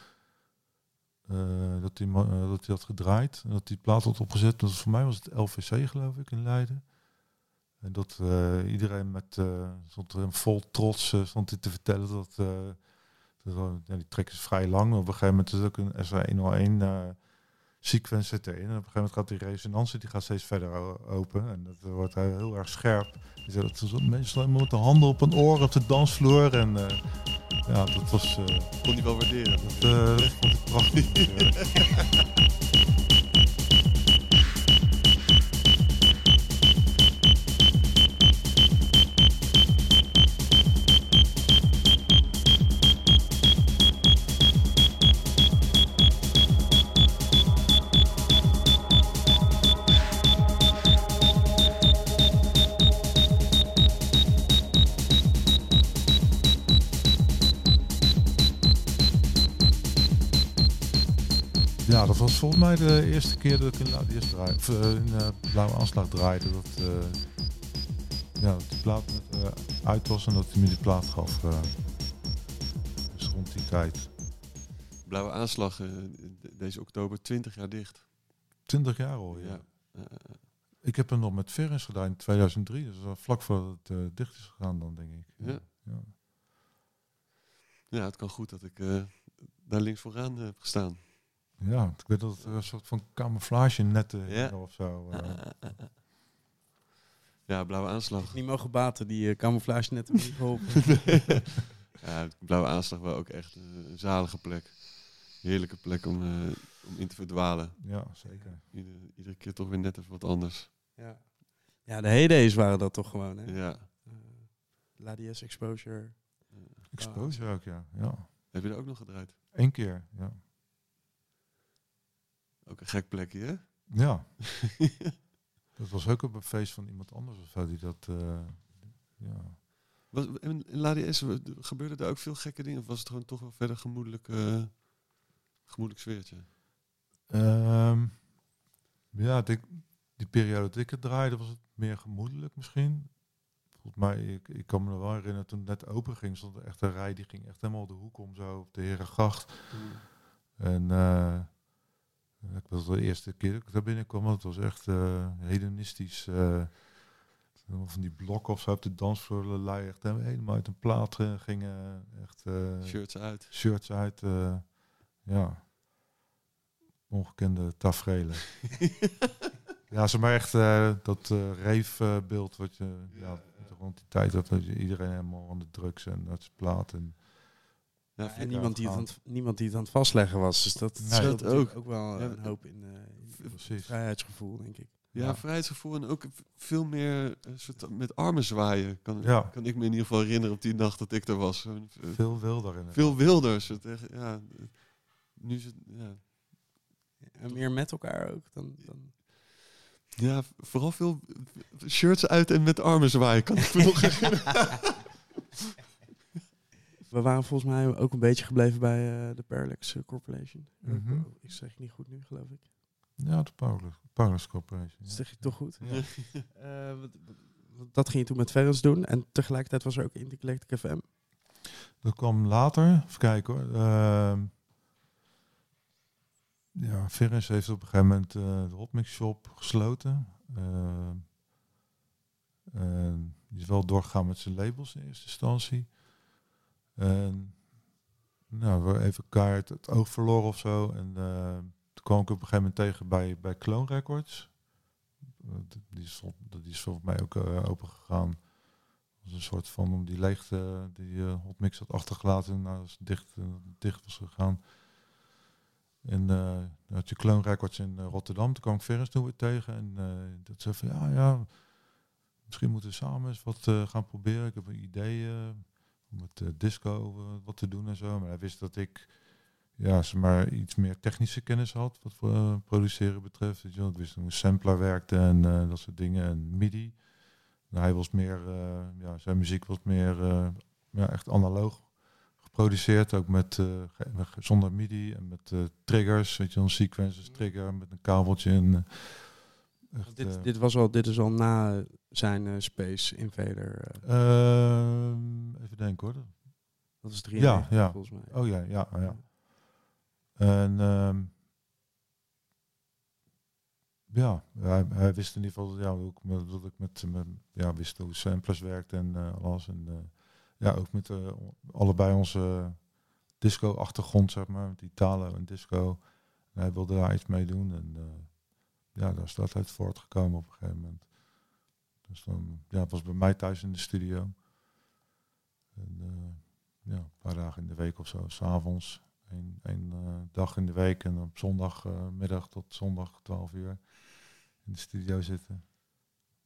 eh, dat, hij, eh, dat hij had gedraaid en dat die plaat had opgezet. Dat voor mij was het LVC geloof ik in Leiden. En dat eh, iedereen met stond er vol trots stond hij te vertellen dat, dat ja, die track is vrij lang. Op een gegeven moment is er ook een SR101 eh sequence zit erin. En op een gegeven moment gaat die resonantie die gaat steeds verder open. En dat wordt heel erg scherp. Zei dat mensen stonden met de handen op een oor op de dansvloer. En eh, ja, dat was... eh, Kon die wel waarderen. dat, eh, dat vond ik prachtig. mij de eerste keer dat ik in, of, eh, in eh, Blauwe Aanslag draaide. Dat, eh, ja, dat die plaat net, uit was en dat hij me die plaat gaf. dus rond die tijd. Blauwe aanslag de- deze oktober 20 jaar dicht. 20 jaar al, ja. Ja. Ik heb hem nog met Ferris gedaan in 2003. Dus vlak voordat het dicht is gegaan dan, denk ik. Ja. Ja. ja, het kan goed dat ik daar links vooraan heb gestaan. Ja, ik weet dat het een soort van camouflage netten Ja. of zo. eh. Ja, blauwe aanslag. Niet mogen baten, die eh, camouflage net hebben niet geholpen. Ja, blauwe aanslag wel ook echt een, zalige plek. Heerlijke plek om, eh, om in te verdwalen. ja, zeker. Ieder, iedere keer toch weer net even wat anders. ja. ja, de heydays waren dat toch gewoon, hè? Ja. Eh, Ladies Exposure. Exposure ook, ja. ja. Heb je er ook nog gedraaid? Eén keer, ja. Ook een gek plekje, hè? Ja. dat was ook op een feest van iemand anders of zo die dat... eh, ja. Was, in, in Ladies gebeurde er ook veel gekke dingen? Of was het gewoon toch wel verder gemoedelijk, eh, gemoedelijk sfeertje? Ehm, ja, ik denk, die periode dat ik het draaide was het meer gemoedelijk misschien. Volgens mij, ik, ik kan me nog wel herinneren toen het net open ging, stond er echt een rij die ging echt helemaal de hoek om zo op de Herengracht. En eh, ik was de eerste keer dat ik daar binnenkwam, het was echt eh, hedonistisch. eh, van die blokken of zo op de dansvloer lui echt helemaal uit een plaat eh, gingen. Echt Shirts uit. shirts uit. ja, ongekende tafereelen. ja, ze maar echt dat uh, reefbeeld wat je ja, rond die tijd had, dat iedereen helemaal aan de drugs en dat plaat en Ja, en niemand die, het aan het, niemand die het aan het vastleggen was. Dus dat Nee. scheelt ook. ook wel Ja, een hoop in, eh, in precies. vrijheidsgevoel, denk ik. Ja, Ja. vrijheidsgevoel en ook veel meer eh, soort met armen zwaaien. Kan, Ja. kan ik me in ieder geval herinneren op die nacht dat ik er was. Eh, Veel wilder in. Veel wilder. soort echt, ja, eh, nu is het, ja, En meer met elkaar ook dan... dan ja, vooral veel shirts uit en met armen zwaaien. Kan ik me nog herinneren. We waren volgens mij ook een beetje gebleven bij eh, de Parallax eh, Corporation. Mhm. Ik zeg het niet goed nu, geloof ik. Ja, de Paulus Corporation. Dat zeg je toch goed? Ja. Eh, wat- wat- dat ging je toen met Ferris doen. En tegelijkertijd was er ook Intergalactic FM. Dat kwam later. Even kijken hoor. Ehm, ja, Ferris heeft op een gegeven moment eh, de Hotmix Shop gesloten. Ehm, die is wel doorgegaan met zijn labels in eerste instantie. En nou, even kaart het oog verloren of zo. En eh, toen kwam ik op een gegeven moment tegen bij, bij Clone Records. Die, is, die is volgens mij ook eh, open gegaan was een soort van om die leegte die eh Hotmix had achtergelaten nou als het dicht, dicht was gegaan. En dan had je Clone Records in Rotterdam. Toen kwam ik Ferris toen weer tegen. En dat zei van ja, ja, misschien moeten we samen eens wat gaan proberen. Ik heb een idee met eh, disco eh, wat te doen en zo. Maar hij wist dat ik ja, zeg maar iets meer technische kennis had wat voor eh, produceren betreft. Weet je wel. Ik wist hoe een sampler werkte en dat soort dingen. En MIDI. Nou, hij was meer, ja, zijn muziek was meer ja, echt analoog geproduceerd, ook met zonder MIDI en met triggers, weet je, een sequences trigger met een kabeltje en echt, Dit, eh, dit, was al, dit is al na zijn eh, Space Invader. eh, ehm, even denken hoor. dat is Ja, 93 ja. volgens mij. Oh ja, ja, ja. En ehm, ja, hij, hij wist in ieder geval ja, ook met, dat ik met, met ja, wist hoe samplers werkt en alles. En ja, ook met allebei onze disco-achtergrond, zeg maar, met Italo en disco. En hij wilde daar iets mee doen. En ja, daar is dat uit voortgekomen op een gegeven moment. Dus dan ja, het was bij mij thuis in de studio. En eh, ja, een paar dagen in de week of zo, s'avonds. Eén één, eh, dag in de week en op zondagmiddag tot zondag 12 uur in de studio zitten.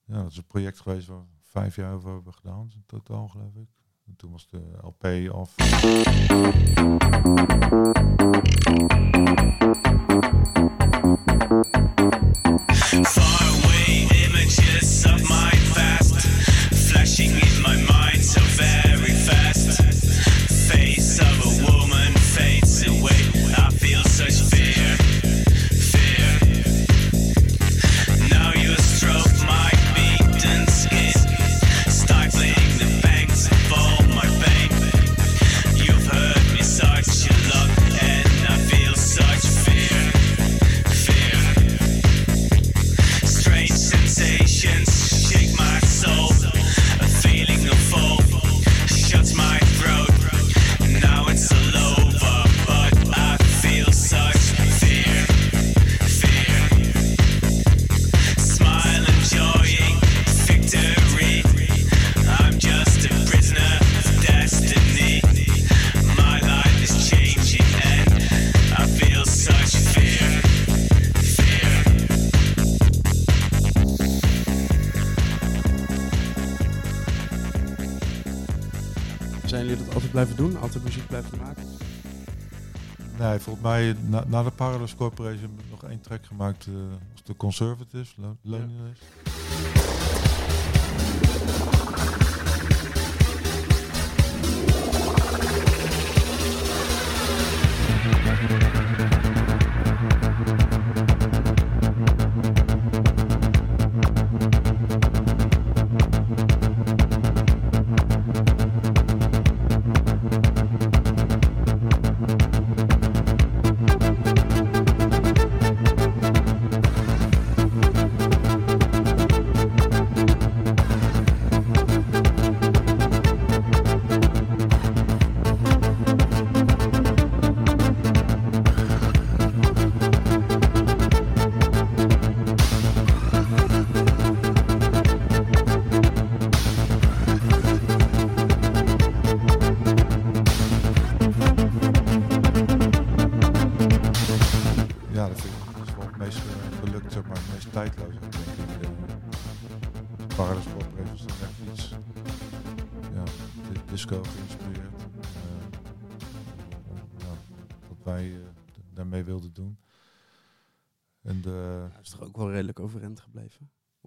Ja, dat is een project geweest waar we vijf jaar over hebben gedaan, in totaal geloof ik. En toen was de LP af. Far away images of my past, volgens mij na, na de Parallels Corporation nog één track gemaakt eh, als de Conservatives, Lo- Loneliness. Ja,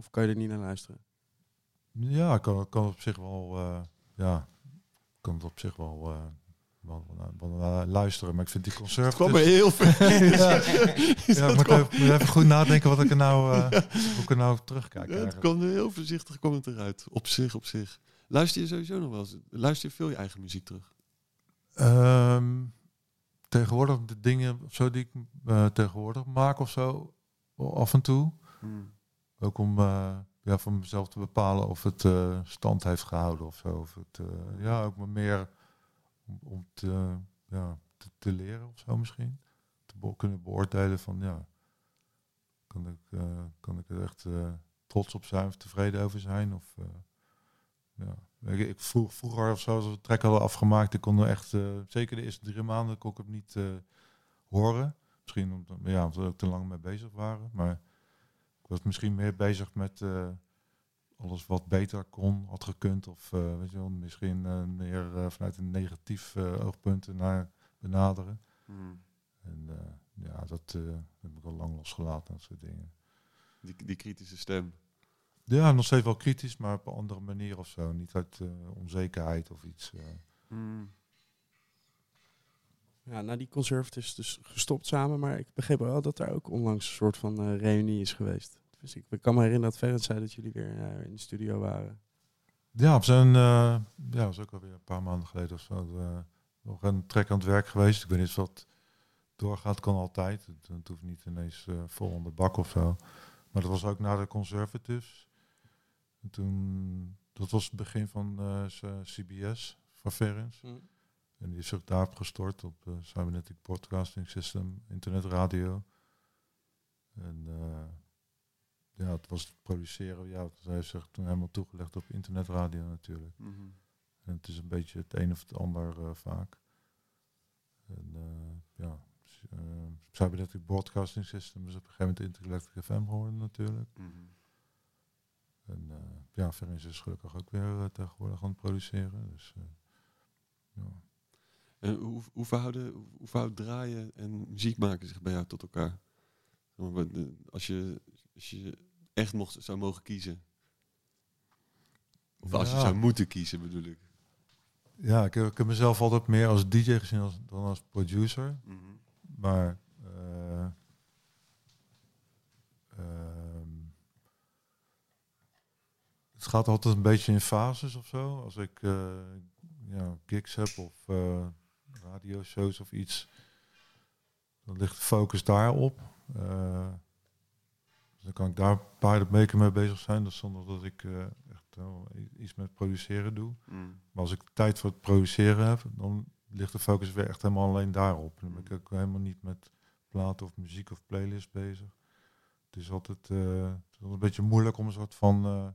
Of kan je er niet naar luisteren? Ja, ik kan, kan op zich wel, eh, ja, ik kan het op zich wel, eh, wel, wel, wel naar luisteren. Maar ik vind die Het conservatives... kwam me heel ver. ja, maar ik moet even, goed nadenken wat ik er nou, eh, hoe ik er nou terugkijk. Ja, het kwam er heel voorzichtig kwam het eruit. Op zich, op zich. Luister je sowieso nog wel eens? Luister je veel je eigen muziek terug? Ehm, tegenwoordig de dingen of zo die ik eh, tegenwoordig maak of zo, af en toe. Ook om eh, ja, voor mezelf te bepalen of het eh, stand heeft gehouden of zo. Of het, eh, ja, ook maar meer om, om te, ja, te, leren of zo misschien. Te be- kunnen beoordelen van ja, kan ik, kan ik er echt trots op zijn of tevreden over zijn? Of, ja. Ik, vroeg, vroeger of zo, als we het track hadden afgemaakt, ik kon er echt, zeker de eerste drie maanden, kon ik het niet horen. Misschien omdat, ja, we er te lang mee bezig waren. Maar was misschien meer bezig met eh, alles wat beter kon, had gekund. Of eh, weet je wel, misschien eh, meer vanuit een negatief oogpunt naar benaderen. En eh, ja, dat eh, heb ik al lang losgelaten, dat soort dingen. Die, die kritische stem. Ja, nog steeds wel kritisch, maar op een andere manier of zo. Niet uit eh, onzekerheid of iets. eh. Ja, nou die Conservatives dus gestopt samen, maar ik begreep wel dat daar ook onlangs een soort van eh, reunie is geweest. Dus ik, ik kan me herinneren dat Ferret zei dat jullie weer eh, in de studio waren. Ja, we zijn, eh, ja, dat is ook alweer een paar maanden geleden of zo, eh, nog een trek aan het werk geweest. Ik weet niet of dat doorgaat, kan altijd. Het, het hoeft niet ineens vol onder bak of zo. Maar dat was ook na de Conservatives. En toen, dat was het begin van CBS, van Ferens. En die is ook daarop gestort op Cybernetic Broadcasting System, internetradio. En eh, ja, het was het produceren. Ja, dat heeft zich toen helemaal toegelegd op internetradio natuurlijk. Mhm. En het is een beetje het een of het ander eh, vaak. En eh, ja, Cybernetic Broadcasting System is op een gegeven moment Intergalactic FM geworden natuurlijk. Mhm. En eh, ja, Ferens is gelukkig ook weer tegenwoordig aan het produceren. Dus ja. En hoe, hoe, verhouden, hoe verhoudt draaien en muziek maken zich bij jou tot elkaar? Als je, als je echt mocht, zou mogen kiezen. Of als je zou moeten kiezen, bedoel ik. Ja, ik, heb- ik heb mezelf altijd meer als DJ gezien als, dan als producer. Maar eh, ehm, het gaat altijd een beetje in fases of zo. Als ik eh, ja, gigs heb of eh radioshows of iets, dan ligt de focus daarop. Eh, dus dan kan ik daar een paar weken mee bezig zijn, dus zonder dat ik eh, echt i- iets met produceren doe. Mm. Maar als ik tijd voor het produceren heb, dan ligt de focus weer echt helemaal alleen daarop. Dan ben ik ook helemaal niet met platen of muziek of playlist bezig. Het is altijd, eh, het is altijd een beetje moeilijk om een soort van... eh,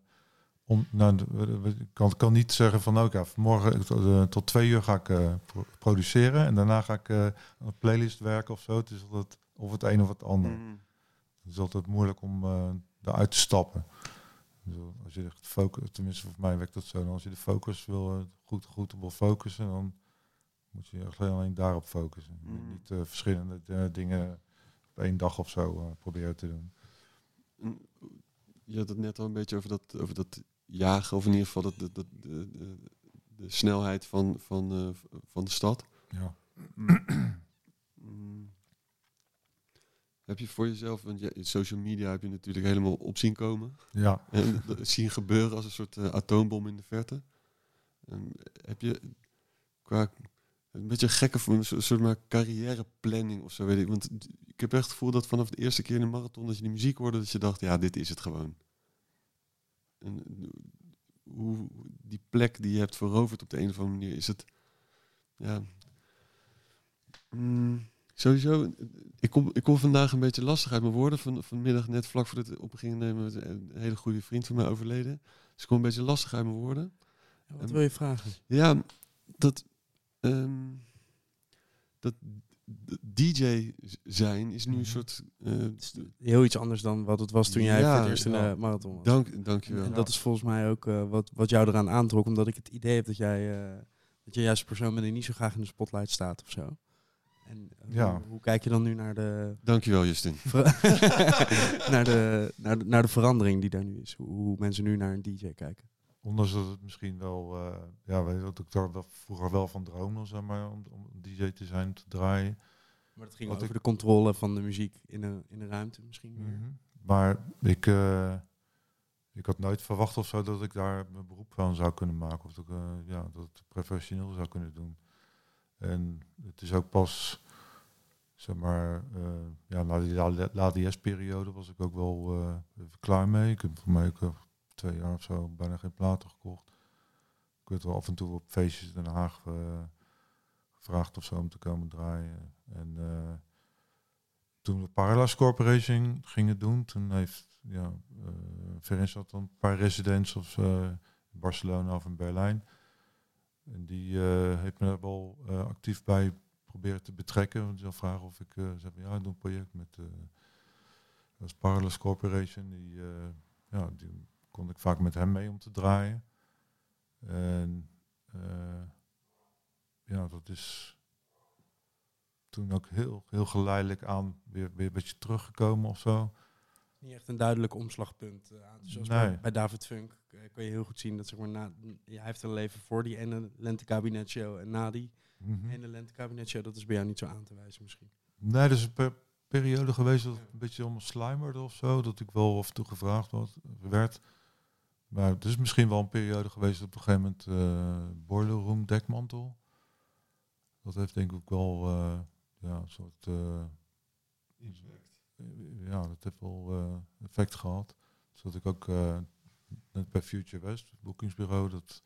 om, nou, ik kan, kan niet zeggen van vanmorgen tot, eh, tot twee uur ga ik eh, pro- produceren en daarna ga ik eh, aan een playlist werken of zo. Het is altijd of het een of het ander. Mhm. Het is altijd moeilijk om eh eruit te stappen. Dus als je echt focus, tenminste voor mij werkt dat zo. Als je de focus wil, eh, goed, goed op wil focussen, dan moet je echt alleen daarop focussen. Mm. Niet eh, verschillende dingen op één dag of zo proberen te doen. En Je had het net al een beetje over dat, over dat jagen, of in ieder geval dat, dat, dat, de, de, de snelheid van, van, van de stad. Ja. Mm. Heb je voor jezelf, want je, social media heb je natuurlijk helemaal op zien komen. Ja. En zien gebeuren als een soort eh, atoombom in de verte. En heb je qua een beetje gekke voor een soort soort maar carrièreplanning of zo weet ik. Want ik heb echt het gevoel dat vanaf de eerste keer in de marathon dat je die muziek hoorde, dat je dacht, ja, dit is het gewoon. En hoe die plek die je hebt veroverd op de een of andere manier, is het, ja, mm, sowieso. Ik kom, ik kom vandaag een beetje lastig uit mijn woorden. Van, vanmiddag, net vlak voordat we op gingen nemen, een hele goede vriend van mij overleden. Dus ik kom een beetje lastig uit mijn woorden. Ja, wat wil je vragen? Ja, dat, ehm, dat DJ zijn is nu een Mhm. soort. eh, Het heel iets anders dan wat het was toen jij Ja, voor het eerst in de marathon was. dank, dankjewel. En dat is volgens mij ook eh, wat, wat jou eraan aantrok, omdat ik het idee heb dat jij, eh, dat je juist een persoon bent die niet zo graag in de spotlight staat of zo. En eh, Ja. hoe, hoe kijk je dan nu naar de, Dankjewel, Justin. naar, de, naar, de, naar de verandering die daar nu is? Hoe, hoe mensen nu naar een DJ kijken? Ondanks dat het misschien wel, eh, ja, weet je wat ik daar wel vroeger wel van droomde, zeg maar, om, om DJ te zijn, te draaien. Maar het ging Wat over ik- de controle van de muziek in een, in een ruimte misschien. meer. Mhm. Maar ik, eh, ik had nooit verwacht of zo dat ik daar mijn beroep van zou kunnen maken. Of dat ik ja, dat professioneel zou kunnen doen. En het is ook pas, zeg maar, eh, ja, na die LADS-periode was ik ook wel eh, klaar mee. Ik heb voor mij ook twee jaar of zo bijna geen platen gekocht. Ik werd wel af en toe op feestjes in Den Haag eh, gevraagd of zo om te komen draaien. En toen we Parallax Corporation gingen doen, toen heeft ja, uh, had dan een paar residents of Barcelona of in Berlijn. En die eh, heeft me daar wel eh, actief bij proberen te betrekken. Want ze vragen of ik uh, zeg, ja, ik doe een project met uh, Parallax Corporation. Die, ja, die kon ik vaak met hem mee om te draaien. En ja, dat is toen ook heel, heel geleidelijk aan weer, weer een beetje teruggekomen of zo. Niet echt een duidelijk omslagpunt uh, aan. Zoals Nee. bij, bij David Funk uh, kon je heel goed zien dat zeg maar, na, hij heeft een leven voor die ene lentekabinetshow en na die. En de lentekabinetshow, dat is bij jou niet zo aan te wijzen misschien. Nee, er is een per- periode geweest dat het een beetje allemaal slijmerde of zo. Dat ik wel af en toe gevraagd werd. Maar het is misschien wel een periode geweest dat op een gegeven moment eh Boiler Room dekmantel. Dat heeft denk ik ook wel eh, ja, een soort... eh, ja, dat heeft wel eh, effect gehad. Zodat ik ook eh, net bij Future West, het boekingsbureau, dat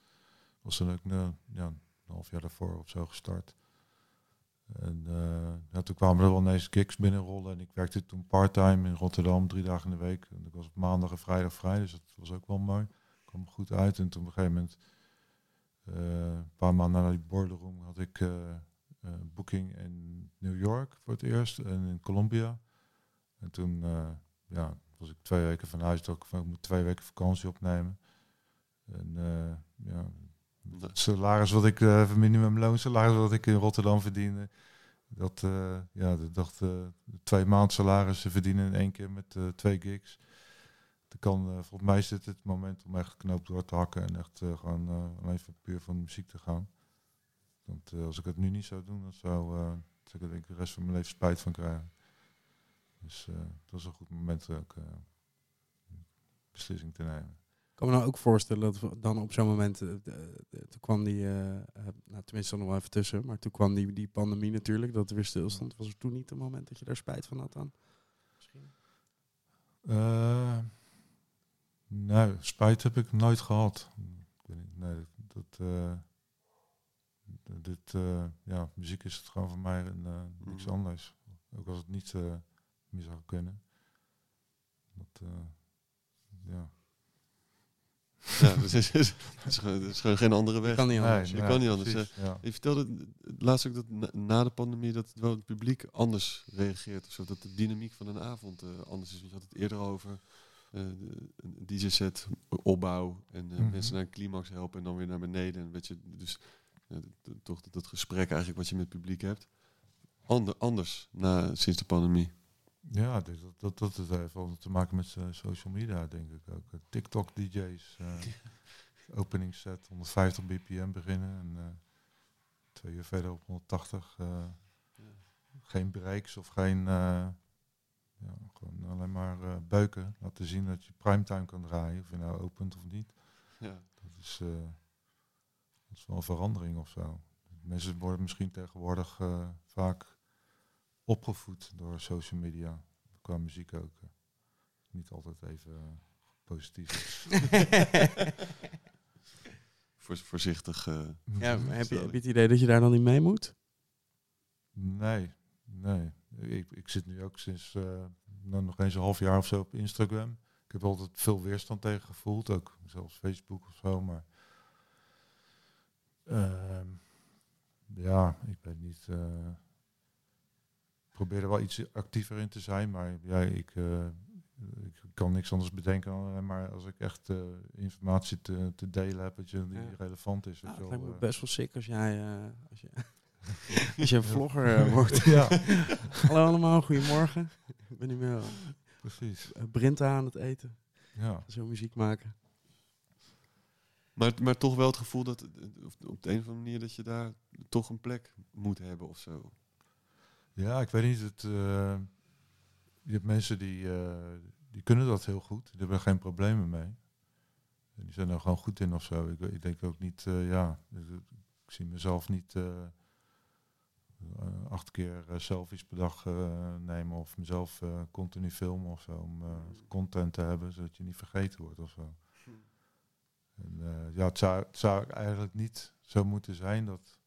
was dan ook eh, ja, een half jaar daarvoor of zo gestart. En eh, toen kwamen er wel ineens gigs binnenrollen. En ik werkte toen part-time in Rotterdam, drie dagen in de week. En ik was op maandag en vrijdag vrij, dus dat was ook wel mooi. kwam goed uit. En toen op een gegeven moment, eh, een paar maanden na die boiler room, had ik eh eh, boeking in New York voor het eerst en in Colombia. En toen eh, ja, was ik twee weken van huis, dacht ik van ik moet twee weken vakantie opnemen. En eh, ja, het salaris wat ik, uh, minimumloon salaris wat ik in Rotterdam verdiende, dat, ja, dat dacht twee maand salarissen verdienen in één keer met twee gigs. Dat kan, volgens mij is dit het moment om echt knoop door te hakken en echt gewoon alleen voor puur van de muziek te gaan. Want als ik het nu niet zou doen, dan zou, zou ik er denk ik de rest van mijn leven spijt van krijgen. Dus eh, dat was een goed moment ook eh, een beslissing te nemen. Ik kan me nou ook voorstellen dat we dan op zo'n moment, eh, de- de- toen kwam die, nou tenminste nog wel even tussen, maar toen kwam die, die pandemie natuurlijk, dat het weer stilstond. Was er toen niet een moment dat je daar spijt van had dan? Misschien. Eh, nee, spijt heb ik nooit gehad. Ik weet niet, nee, dat, eh, dit, eh, ja, muziek is het gewoon voor mij en eh, niks Mhm. anders. Ook als het niet eh, meer zou kunnen. Dat, eh, ja. Ja, het is, het is, is gewoon geen andere weg. Kan niet anders. je kan niet anders, precies, ja. Je vertelde laatst ook dat na, na de pandemie dat het wel het publiek anders reageert. Of zo, dat de dynamiek van een avond eh, anders is. Want je had het eerder over eh, de- een DJ-set, opbouw en eh, Mhm. mensen naar een climax helpen en dan weer naar beneden. En weet je, dus toch dat, dat gesprek eigenlijk wat je met het publiek hebt. Ander, anders na, sinds de pandemie. Ja, dus dat, dat, dat het heeft wel te maken met eh, social media, denk ik ook. Eh, TikTok-DJ's, eh opening set, 150 bpm beginnen en eh, twee uur verder op 180. eh, Geen breaks of geen, eh, ja, gewoon alleen maar eh, beuken. Laten zien dat je primetime kan draaien, of je nou opent of niet. Ja. Dat is, eh, dat is wel een verandering of zo. Mensen worden misschien tegenwoordig eh, vaak opgevoed door social media. Qua muziek ook. eh. Niet altijd even eh, positief. voorzichtig. eh, Ja, maar heb, je, heb je het idee dat je daar dan niet mee moet? Nee, nee. Ik, ik zit nu ook sinds eh, nou, nog eens een half jaar of zo op Instagram. Ik heb altijd veel weerstand tegen gevoeld, ook zelfs Facebook of zo. Maar ehm, ja, ik weet niet. Ik probeer er wel iets actiever in te zijn, maar ja, ik, eh, ik kan niks anders bedenken maar als ik echt eh, informatie te, te delen heb dat je, die Ja. relevant is. wel, lijkt me eh. best wel sick als jij, eh, als je, als je een vlogger wordt. ja, Hallo allemaal, goedemorgen. Ik ben nu meer precies. Brinta aan het eten. Ja. Zo muziek maken. Maar, maar toch wel het gevoel dat of op de een of andere manier dat je daar toch een plek moet hebben of zo. Ja, ik weet niet. Het, eh, je hebt mensen die, eh, die kunnen dat heel goed. Die hebben er geen problemen mee. Die zijn er gewoon goed in of zo. Ik, ik denk ook niet, eh, ja, ik, zie mezelf niet acht keer selfies per dag nemen of mezelf continu filmen of zo. Om content te hebben, zodat je niet vergeten wordt of zo. En, eh, ja, het zou, het zou eigenlijk niet zo moeten zijn dat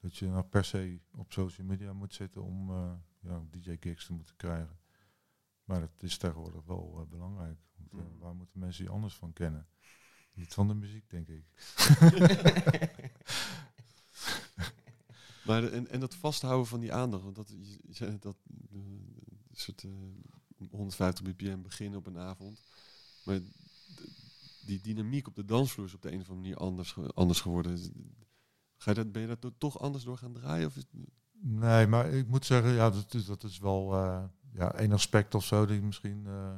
dat je nou per se op social media moet zitten om eh, ja, DJ-gigs te moeten krijgen. Maar dat is tegenwoordig wel eh, belangrijk. Want, eh, Mm. waar moeten mensen je anders van kennen? Niet van de muziek, denk ik. Maar en, en dat vasthouden van die aandacht, want dat, dat soort eh, 150 bpm beginnen op een avond. Maar die dynamiek op de dansvloer is op de een of andere manier anders, anders geworden. Ga je dat, ben je dat do- toch anders door gaan draaien? Of is, Nee, maar ik moet zeggen, ja, dat is, dat is wel eh, ja, één aspect of zo die misschien... eh,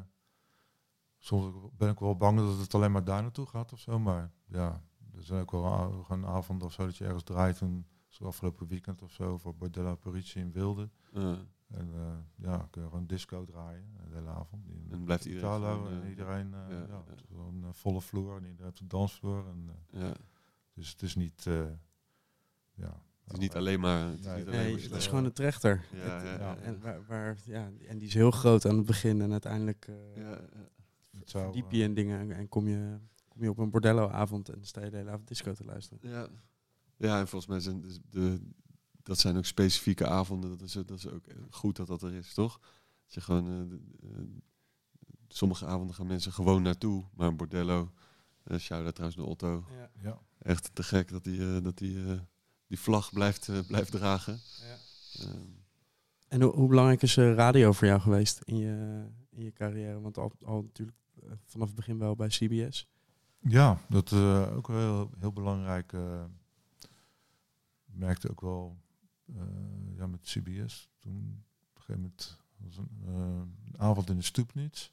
soms ben ik wel bang dat het alleen maar daar naartoe gaat of zo. Maar ja, er zijn ook wel a- gewoon avonden of zo dat je ergens draait en was afgelopen weekend of zo voor Bordello Parigi in Wilde. Ja. En eh, ja, kun je gewoon disco draaien de hele avond. En blijft iedereen Italo gewoon, en iedereen, ja, een volle vloer en iedereen heeft een dansvloer. En, ja. dus het is niet, ja. Het is niet alleen maar... Het is Nee, niet alleen Nee, maar het is gewoon een trechter. Ja, Het- ja, ja. En, waar, waar, ja, en die is heel groot aan het begin en uiteindelijk eh. Het zou, verdiep eh, je in dingen en, kom, je, kom je op een bordello-avond en sta je de hele avond disco te luisteren. Ja. ja, en volgens mij zijn dus de, dat zijn ook specifieke avonden. Dat is, dat is ook goed dat dat er is, toch? Dat je gewoon, eh, de- eh, sommige avonden gaan mensen gewoon naartoe, maar een bordello, uh, shout-out trouwens naar Otto, Ja. ja. echt te gek dat hij eh, dat die, eh, die vlag blijft, eh, blijft dragen. Ehm, En hoe, hoe belangrijk is eh, radio voor jou geweest in je, in je carrière? Want al, al natuurlijk eh, vanaf het begin wel bij CBS. Ja, dat is ook wel heel, heel belangrijk. eh merkte ook wel eh, ja, met CBS. Toen op een gegeven moment was een, eh, een avond in de Stoepnits.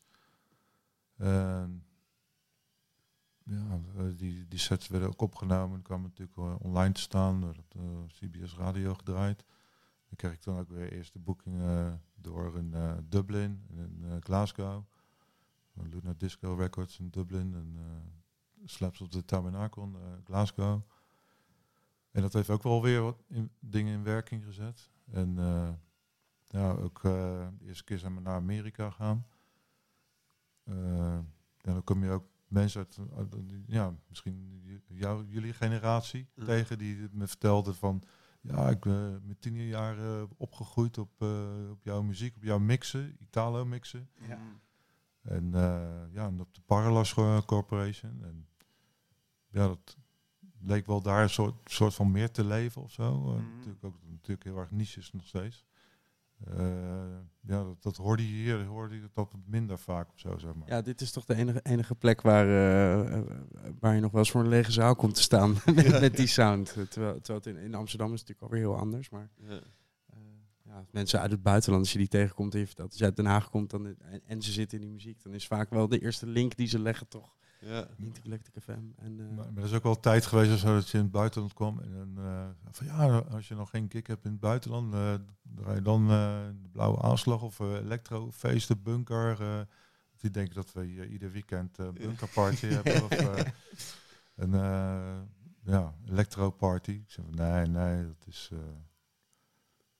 En ja, eh, die, die sets werden ook opgenomen. kwamen natuurlijk eh, online te staan. Er werd eh, CBS Radio gedraaid. Dan kreeg ik dan ook weer eerst de boekingen door in Dublin en in Glasgow. Luna Disco Records in Dublin en Slaps of the Tabernacle in Glasgow. En dat heeft ook wel weer wat in, dingen in werking gezet. En eh, ja, ook de eerste keer zijn we naar Amerika gaan. En dan kom je ook mensen uit, uit- ja, misschien jou, jullie generatie Ja. tegen die me vertelden van, ja, ik ben met tien jaar eh, opgegroeid op, eh, op jouw muziek, op jouw mixen, Italo mixen. En eh, ja, en op de Parallax Co- Corporation. En ja, dat leek wel daar een soort, soort van meer te leven of zo. Eh, Mhm. natuurlijk ook natuurlijk heel erg niches nog steeds. Eh, ja, dat, dat hoorde je hier, hoorde je dat minder vaak of zo, zeg maar. Ja, dit is toch de enige, enige plek waar, eh, waar je nog wel eens voor een lege zaal komt te staan met, met die sound. Terwijl, terwijl het in, in Amsterdam is het natuurlijk alweer heel anders. Maar ja. eh, ja, mensen uit het buitenland, als je die tegenkomt en je vertelt, als je uit Den Haag komt dan, en, en ze zitten in die muziek, dan is vaak wel de eerste link die ze leggen toch Ja. Intergalactic FM. En, eh, Maar, maar er is ook wel tijd geweest of zo dat je in het buitenland kwam. En dan, eh, van ja, als je nog geen kick hebt in het buitenland, eh draai je dan eh, de blauwe aanslag of eh elektrofeesten, bunker. eh die denken dat we hier ieder weekend eh bunkerparty hebben. Of, eh, een eh, ja, elektroparty. Ik zeg van nee, nee, dat is eh,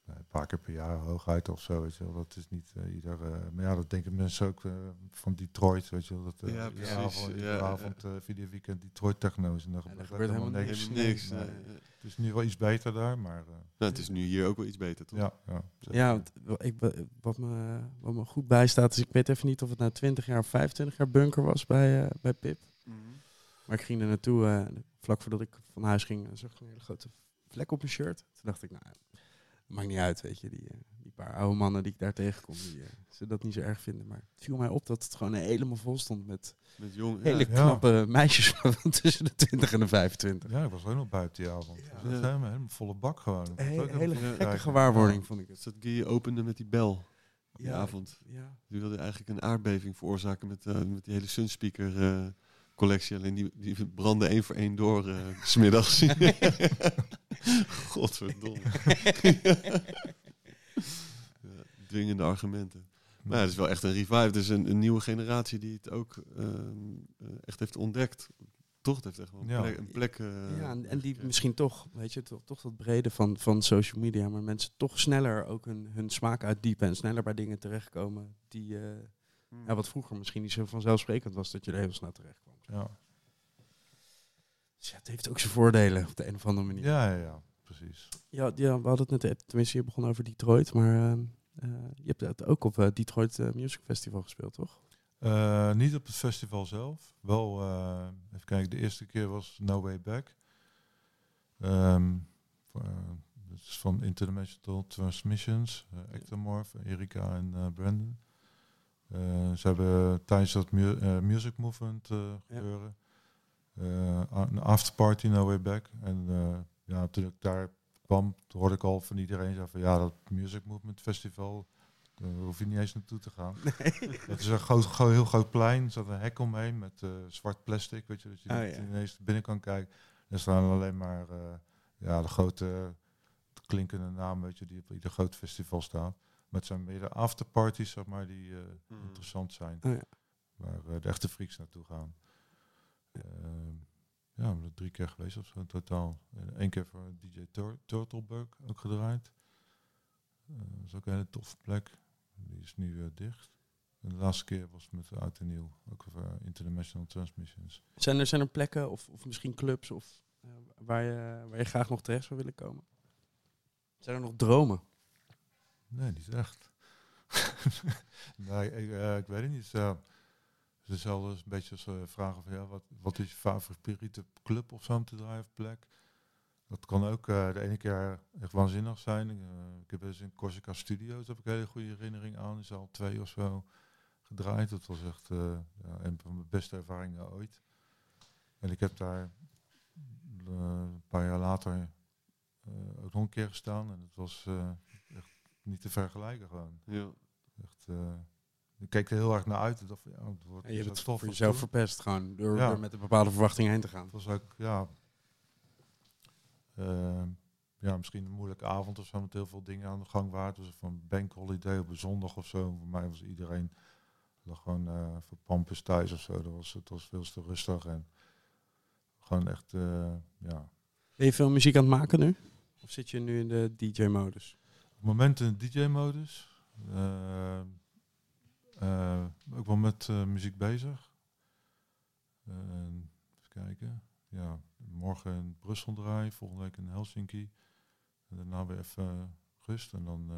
een paar keer per jaar hooguit of zo. Weet je wel. Dat is niet eh, ieder. eh, maar ja, dat denken mensen ook eh, van Detroit. Weet je wel. Dat, eh, Ja, precies. avond, Ja, ja. avond eh, ieder weekend Detroit techno's. En dan Ja, gebeurt, daar gebeurt helemaal helemaal niks. Nee. nee. Het is nu wel iets beter daar, maar Nou, het is nu hier ook wel iets beter, toch? ja, ja. Ja, want ik, wa- wat, me, wat me goed bijstaat is, ik weet even niet of het nou 20 jaar of 25 jaar bunker was bij, eh, bij Pip. Mhm. Maar ik ging er naartoe, eh, vlak voordat ik van huis ging, en zag ik een hele grote vlek op mijn shirt. Toen dacht ik, nou, maakt niet uit, weet je. Die, eh, die paar oude mannen die ik daar tegenkom, die eh, zullen dat niet zo erg vinden. Maar het viel mij op dat het gewoon helemaal vol stond met Met jong. hele ja. knappe meisjes van tussen de 20 en de 25. Ja, ik was nog buiten die avond. Dus dat is Ja. helemaal, helemaal volle bak gewoon. Ik Een hele, hele gekke gewaarwording, vond ik Dus het. dat Guy opende met die bel die Ja. avond. Ja. Die wilde eigenlijk een aardbeving veroorzaken met, eh, met die hele Sunspeaker eh, collectie. Alleen die, die brandde één voor één door eh, 's smiddags. Godverdomme. ja, dwingende argumenten. Maar ja, het is wel echt een revive. Het is een, een nieuwe generatie die het ook ehm, eh, echt heeft ontdekt. Toch, het heeft echt wel een Ja. plek. Een plek eh, Ja, en, en die gekregen. misschien toch, weet je, toch, toch dat brede van, van social media, maar mensen toch sneller ook hun, hun smaak uitdiepen en sneller bij dingen terechtkomen die, eh, Hmm. ja, wat vroeger misschien niet zo vanzelfsprekend was dat je er heel snel terecht kwam. Ja. Dus ja, het heeft ook zijn voordelen op de een of andere manier. Ja, ja, ja, precies. Ja, ja, we hadden het net, eh, tenminste je begon over Detroit, maar eh, eh, je hebt het ook op het Detroit Music Festival gespeeld, toch? Eh, niet op het festival zelf. Wel, eh, even kijken, de eerste keer was No Way Back. Ehm, eh, dat is van Interdimensional Transmissions, uh, Ectomorph, Erika en Brandon. Eh, ze hebben tijdens dat mu eh, music movement eh gebeuren een afterparty No Way Back. En ja, toen ik daar kwam, toen hoorde ik al van iedereen zeggen van ja, dat Music Movement Festival, daar hoef je niet eens naartoe te gaan. Het is een groot, gro- heel groot plein. Er zat een hek omheen met zwart plastic, weet je, dat je Oh, niet ja. ineens binnen kan kijken. Er staan alleen maar ja, de grote klinkende naam, weet je, die op ieder groot festival staat. Maar het zijn meer de afterparties, zeg maar, die eh, Mhm. interessant zijn. Oh ja. Waar eh, de echte freaks naartoe gaan. Ehm, ja, we zijn drie keer geweest of zo in totaal. Eén keer voor DJ Tur Turtlebug ook gedraaid. Eh, dat is ook een hele toffe plek. Die is nu eh, dicht. En de laatste keer was met Oud en Nieuw. Ook voor International Transmissions. Zijn er, zijn er plekken of, of misschien clubs of, waar, je, waar je graag nog terecht zou willen komen? Zijn er nog dromen? Nee, niet echt. nee, ik, eh, ik weet het niet. Uh, het is een beetje als uh, vragen van ja, wat, wat is je favoriete club of zo om te draaien of plek? Dat kan ook uh, de ene keer echt waanzinnig zijn. Ik heb eens in Corsica Studios heb ik een hele goede herinnering aan. Is al twee of zo gedraaid. Dat was echt ja, een van mijn beste ervaringen ooit. En ik heb daar een paar jaar later ook nog een keer gestaan. En het was niet te vergelijken gewoon. Ja. Echt, uh, ik keek er heel erg naar uit. Dacht ja, het wordt En je hebt het tof voor jezelf verpest gewoon door, Ja. door met een bepaalde verwachting heen te gaan. Het was ook, ja, eh, ja, misschien een moeilijke avond of zo met heel veel dingen aan de gang waren. Het was van bank holiday op een zondag of zo. Voor mij was iedereen lag gewoon eh voor pampus thuis of zo. Dat was, het was veel te rustig en gewoon echt, eh, ja. Ben je veel muziek aan het maken nu? Of zit je nu in de DJ-modus? Op het moment in DJ-modus. eh eh, ook wel met eh, muziek bezig. Even kijken. Ja, morgen in Brussel draaien, volgende week in Helsinki. En daarna weer even rust en dan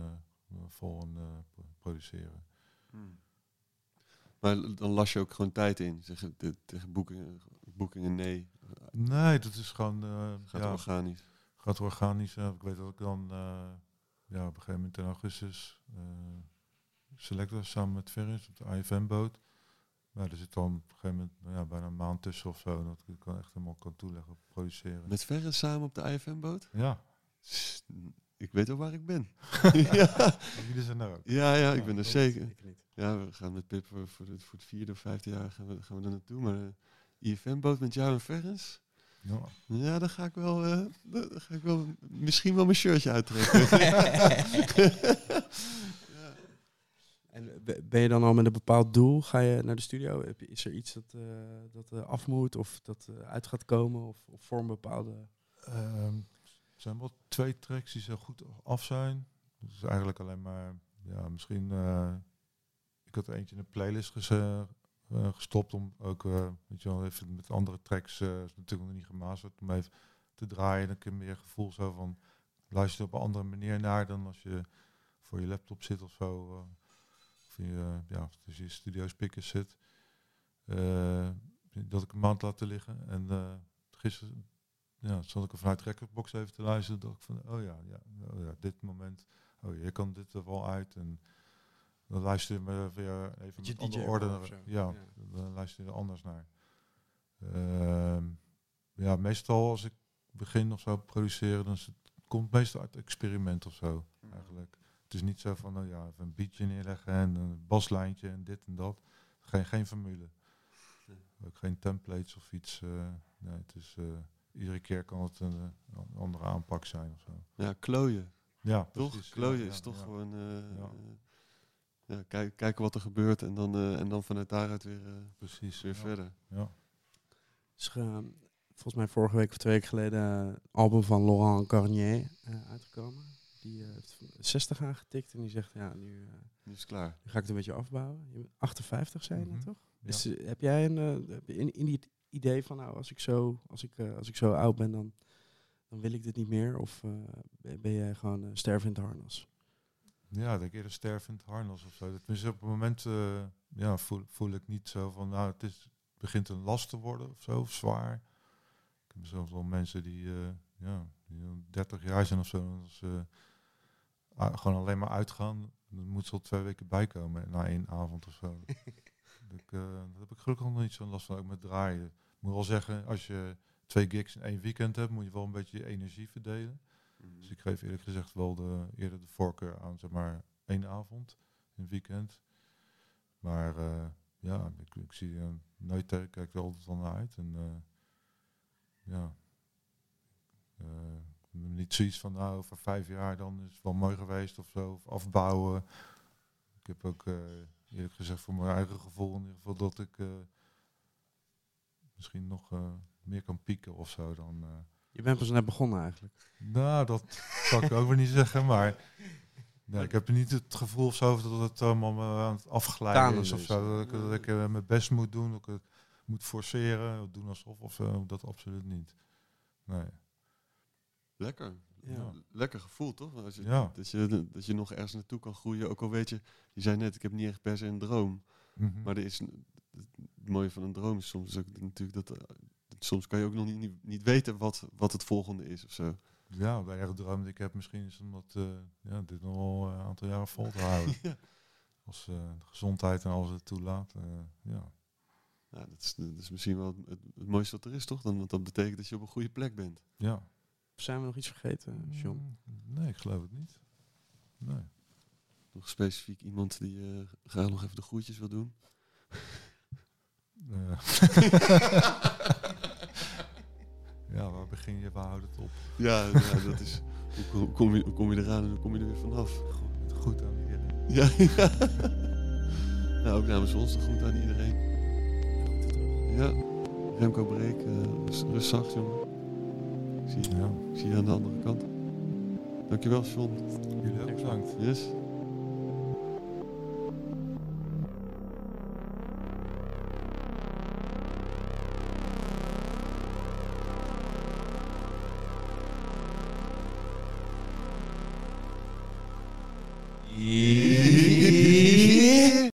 volgende pro- produceren. Maar l- dan las je ook gewoon tijd in. Zeg, de, tegen boekingen, boekingen nee. Nee, dat is gewoon Gaat ja, organisch. gaat organisch. Ik weet dat ik dan ja, op een gegeven moment in augustus uh, selector samen met Ferris op de IFM-boot. Maar er zit dan op een gegeven moment nou ja, bijna een maand tussen of zo. Dat ik kan echt helemaal kan toeleggen op produceren. Met Ferris samen op de IFM-boot? Ja, Ik weet al waar ik ben. ja. jullie zijn er ook. Ja, ja, ik ben er zeker. Ja, we gaan met Pip voor, voor, het, voor het vierde of vijfde jaar gaan we, gaan we er naartoe. Maar uh, IFM-boot met jou en Ferris? Ja. Ja, dan ga ik wel, uh, dan ga ik wel misschien wel mijn shirtje uittrekken. En be- ben je dan al met een bepaald doel? Ga je naar de studio? Heb je, is er iets dat, eh, dat eh, af moet of dat eh, uit gaat komen? Of, of voor een bepaalde... Ehm, er zijn wel twee tracks die zo goed af zijn. Dus eigenlijk alleen maar, ja, misschien. eh, ik had er eentje in een playlist eh, eh, gestopt om ook, eh, weet je wel, even met andere tracks, eh, natuurlijk nog niet gemasterd, om even te draaien. Dan heb je meer gevoel zo van, luister op een andere manier naar dan als je voor je laptop zit of zo. eh, of je, eh, ja, als je studio speakers zit. Eh, dat ik een maand laten liggen. En eh, gisteren ja, zat ik er vanuit Recordbox even te luisteren. dacht ik van, oh ja, ja, oh ja dit moment. Oh, je kan dit er wel uit. En dan luister je me weer even Beetje met andere orde. Ja, Ja. dan luister je er anders naar. Ehm, ja, meestal als ik begin of zo produceren, dan is het, komt meestal uit experiment of zo. Eigenlijk. Het is niet zo van, nou ja, even een beatje neerleggen en een baslijntje en dit en dat. Geen, geen formule. Ook geen templates of iets. eh, nee, het is, eh, iedere keer kan het een, eh, een andere aanpak zijn of zo. ja, klooien. Ja, Toch? precies. klooien Ja, is ja, toch gewoon... eh, Ja. eh, ja, kijk, kijken wat er gebeurt en dan, eh, en dan vanuit daaruit weer, eh, Precies. weer ja. verder. Ja. ge- volgens mij vorige week of twee weken geleden een album van Laurent Garnier eh, uitgekomen. Die eh, heeft 60 aangetikt en die zegt, ja, nu, eh, Nu is het klaar. nu ga ik het een beetje afbouwen. Je bent 58 zijn Mhm. toch? Ja. Dus, eh, heb jij een, eh, heb je in, in die idee van, nou, als ik zo, als ik, eh, als ik zo oud ben, dan, dan wil ik dit niet meer? Of eh, ben- ben jij gewoon uh, stervend harnas? Ja, ik denk eerder stervend harnas of zo. Tenminste, op het moment eh, ja, voel, voel ik niet zo van, nou, het is, begint een last te worden of zo, of zwaar. Ik heb zelfs wel mensen die, eh, ja, die dan 30 jaar zijn of zo, als ze ah, gewoon alleen maar uitgaan, dan moet ze al twee weken bijkomen na één avond of zo. ik, eh, dat heb ik gelukkig nog niet zo'n last van, ook met draaien. Ik moet wel zeggen, als je twee gigs in één weekend hebt, moet je wel een beetje je energie verdelen. Dus ik geef eerlijk gezegd wel de, eerder de voorkeur aan zeg maar één avond het weekend. Maar eh, ja, ik, zie uh, nooit kijk er altijd al uit. En eh, ja, Eh, Niet zoiets van, nou, over vijf jaar dan is het wel mooi geweest of zo. Of afbouwen. Ik heb ook, eh, eerlijk gezegd, voor mijn eigen gevoel in ieder geval dat ik eh, misschien nog eh, meer kan pieken of zo dan... eh, Je bent pas net begonnen eigenlijk. nou, dat zal ik ook weer niet zeggen, maar... Nee, ik heb niet het gevoel of zo dat het allemaal me aan het afglijden Tanen is of zo. Dat ik, dat ik eh, mijn best moet doen, dat ik het moet forceren, doen alsof of zo. Dat absoluut niet. Nee. Lekker. Ja. Lekker gevoel, toch? Als je, Ja. dat, je, dat je nog ergens naartoe kan groeien. Ook al weet je, je zei net, ik heb niet echt per se een droom. Mhm. Maar er is, het mooie van een droom is soms ook natuurlijk dat... soms kan je ook nog niet, niet, weten wat, wat het volgende is of zo. Ja, de eigen droom die ik heb misschien is om dat, eh, ja, dit nog wel een aantal jaren vol te houden. Ja. Als eh, de gezondheid en alles het toelaat. eh, ja. Ja, dat, is, dat is misschien wel het, het, mooiste wat er is, toch? Dan, want dat betekent dat je op een goede plek bent. ja. Zijn we nog iets vergeten, John? Mm, Nee, ik geloof het niet. Nee. Nog specifiek iemand die eh, graag nog even de groetjes wil doen. Ja, waar begin je, waar houdt het op? Ja, ja dat is... Hoe kom, je, hoe kom je eraan en hoe kom je er weer vanaf? Goed, goed aan iedereen. Ja, ja. Nou, ook namens ons groet aan iedereen. Ja, Remco Breek, eh, rust, rust zacht, jongen. Ik zie, Ja. ik zie je aan de andere kant. Dankjewel, John. Jullie ook bedankt. Yes.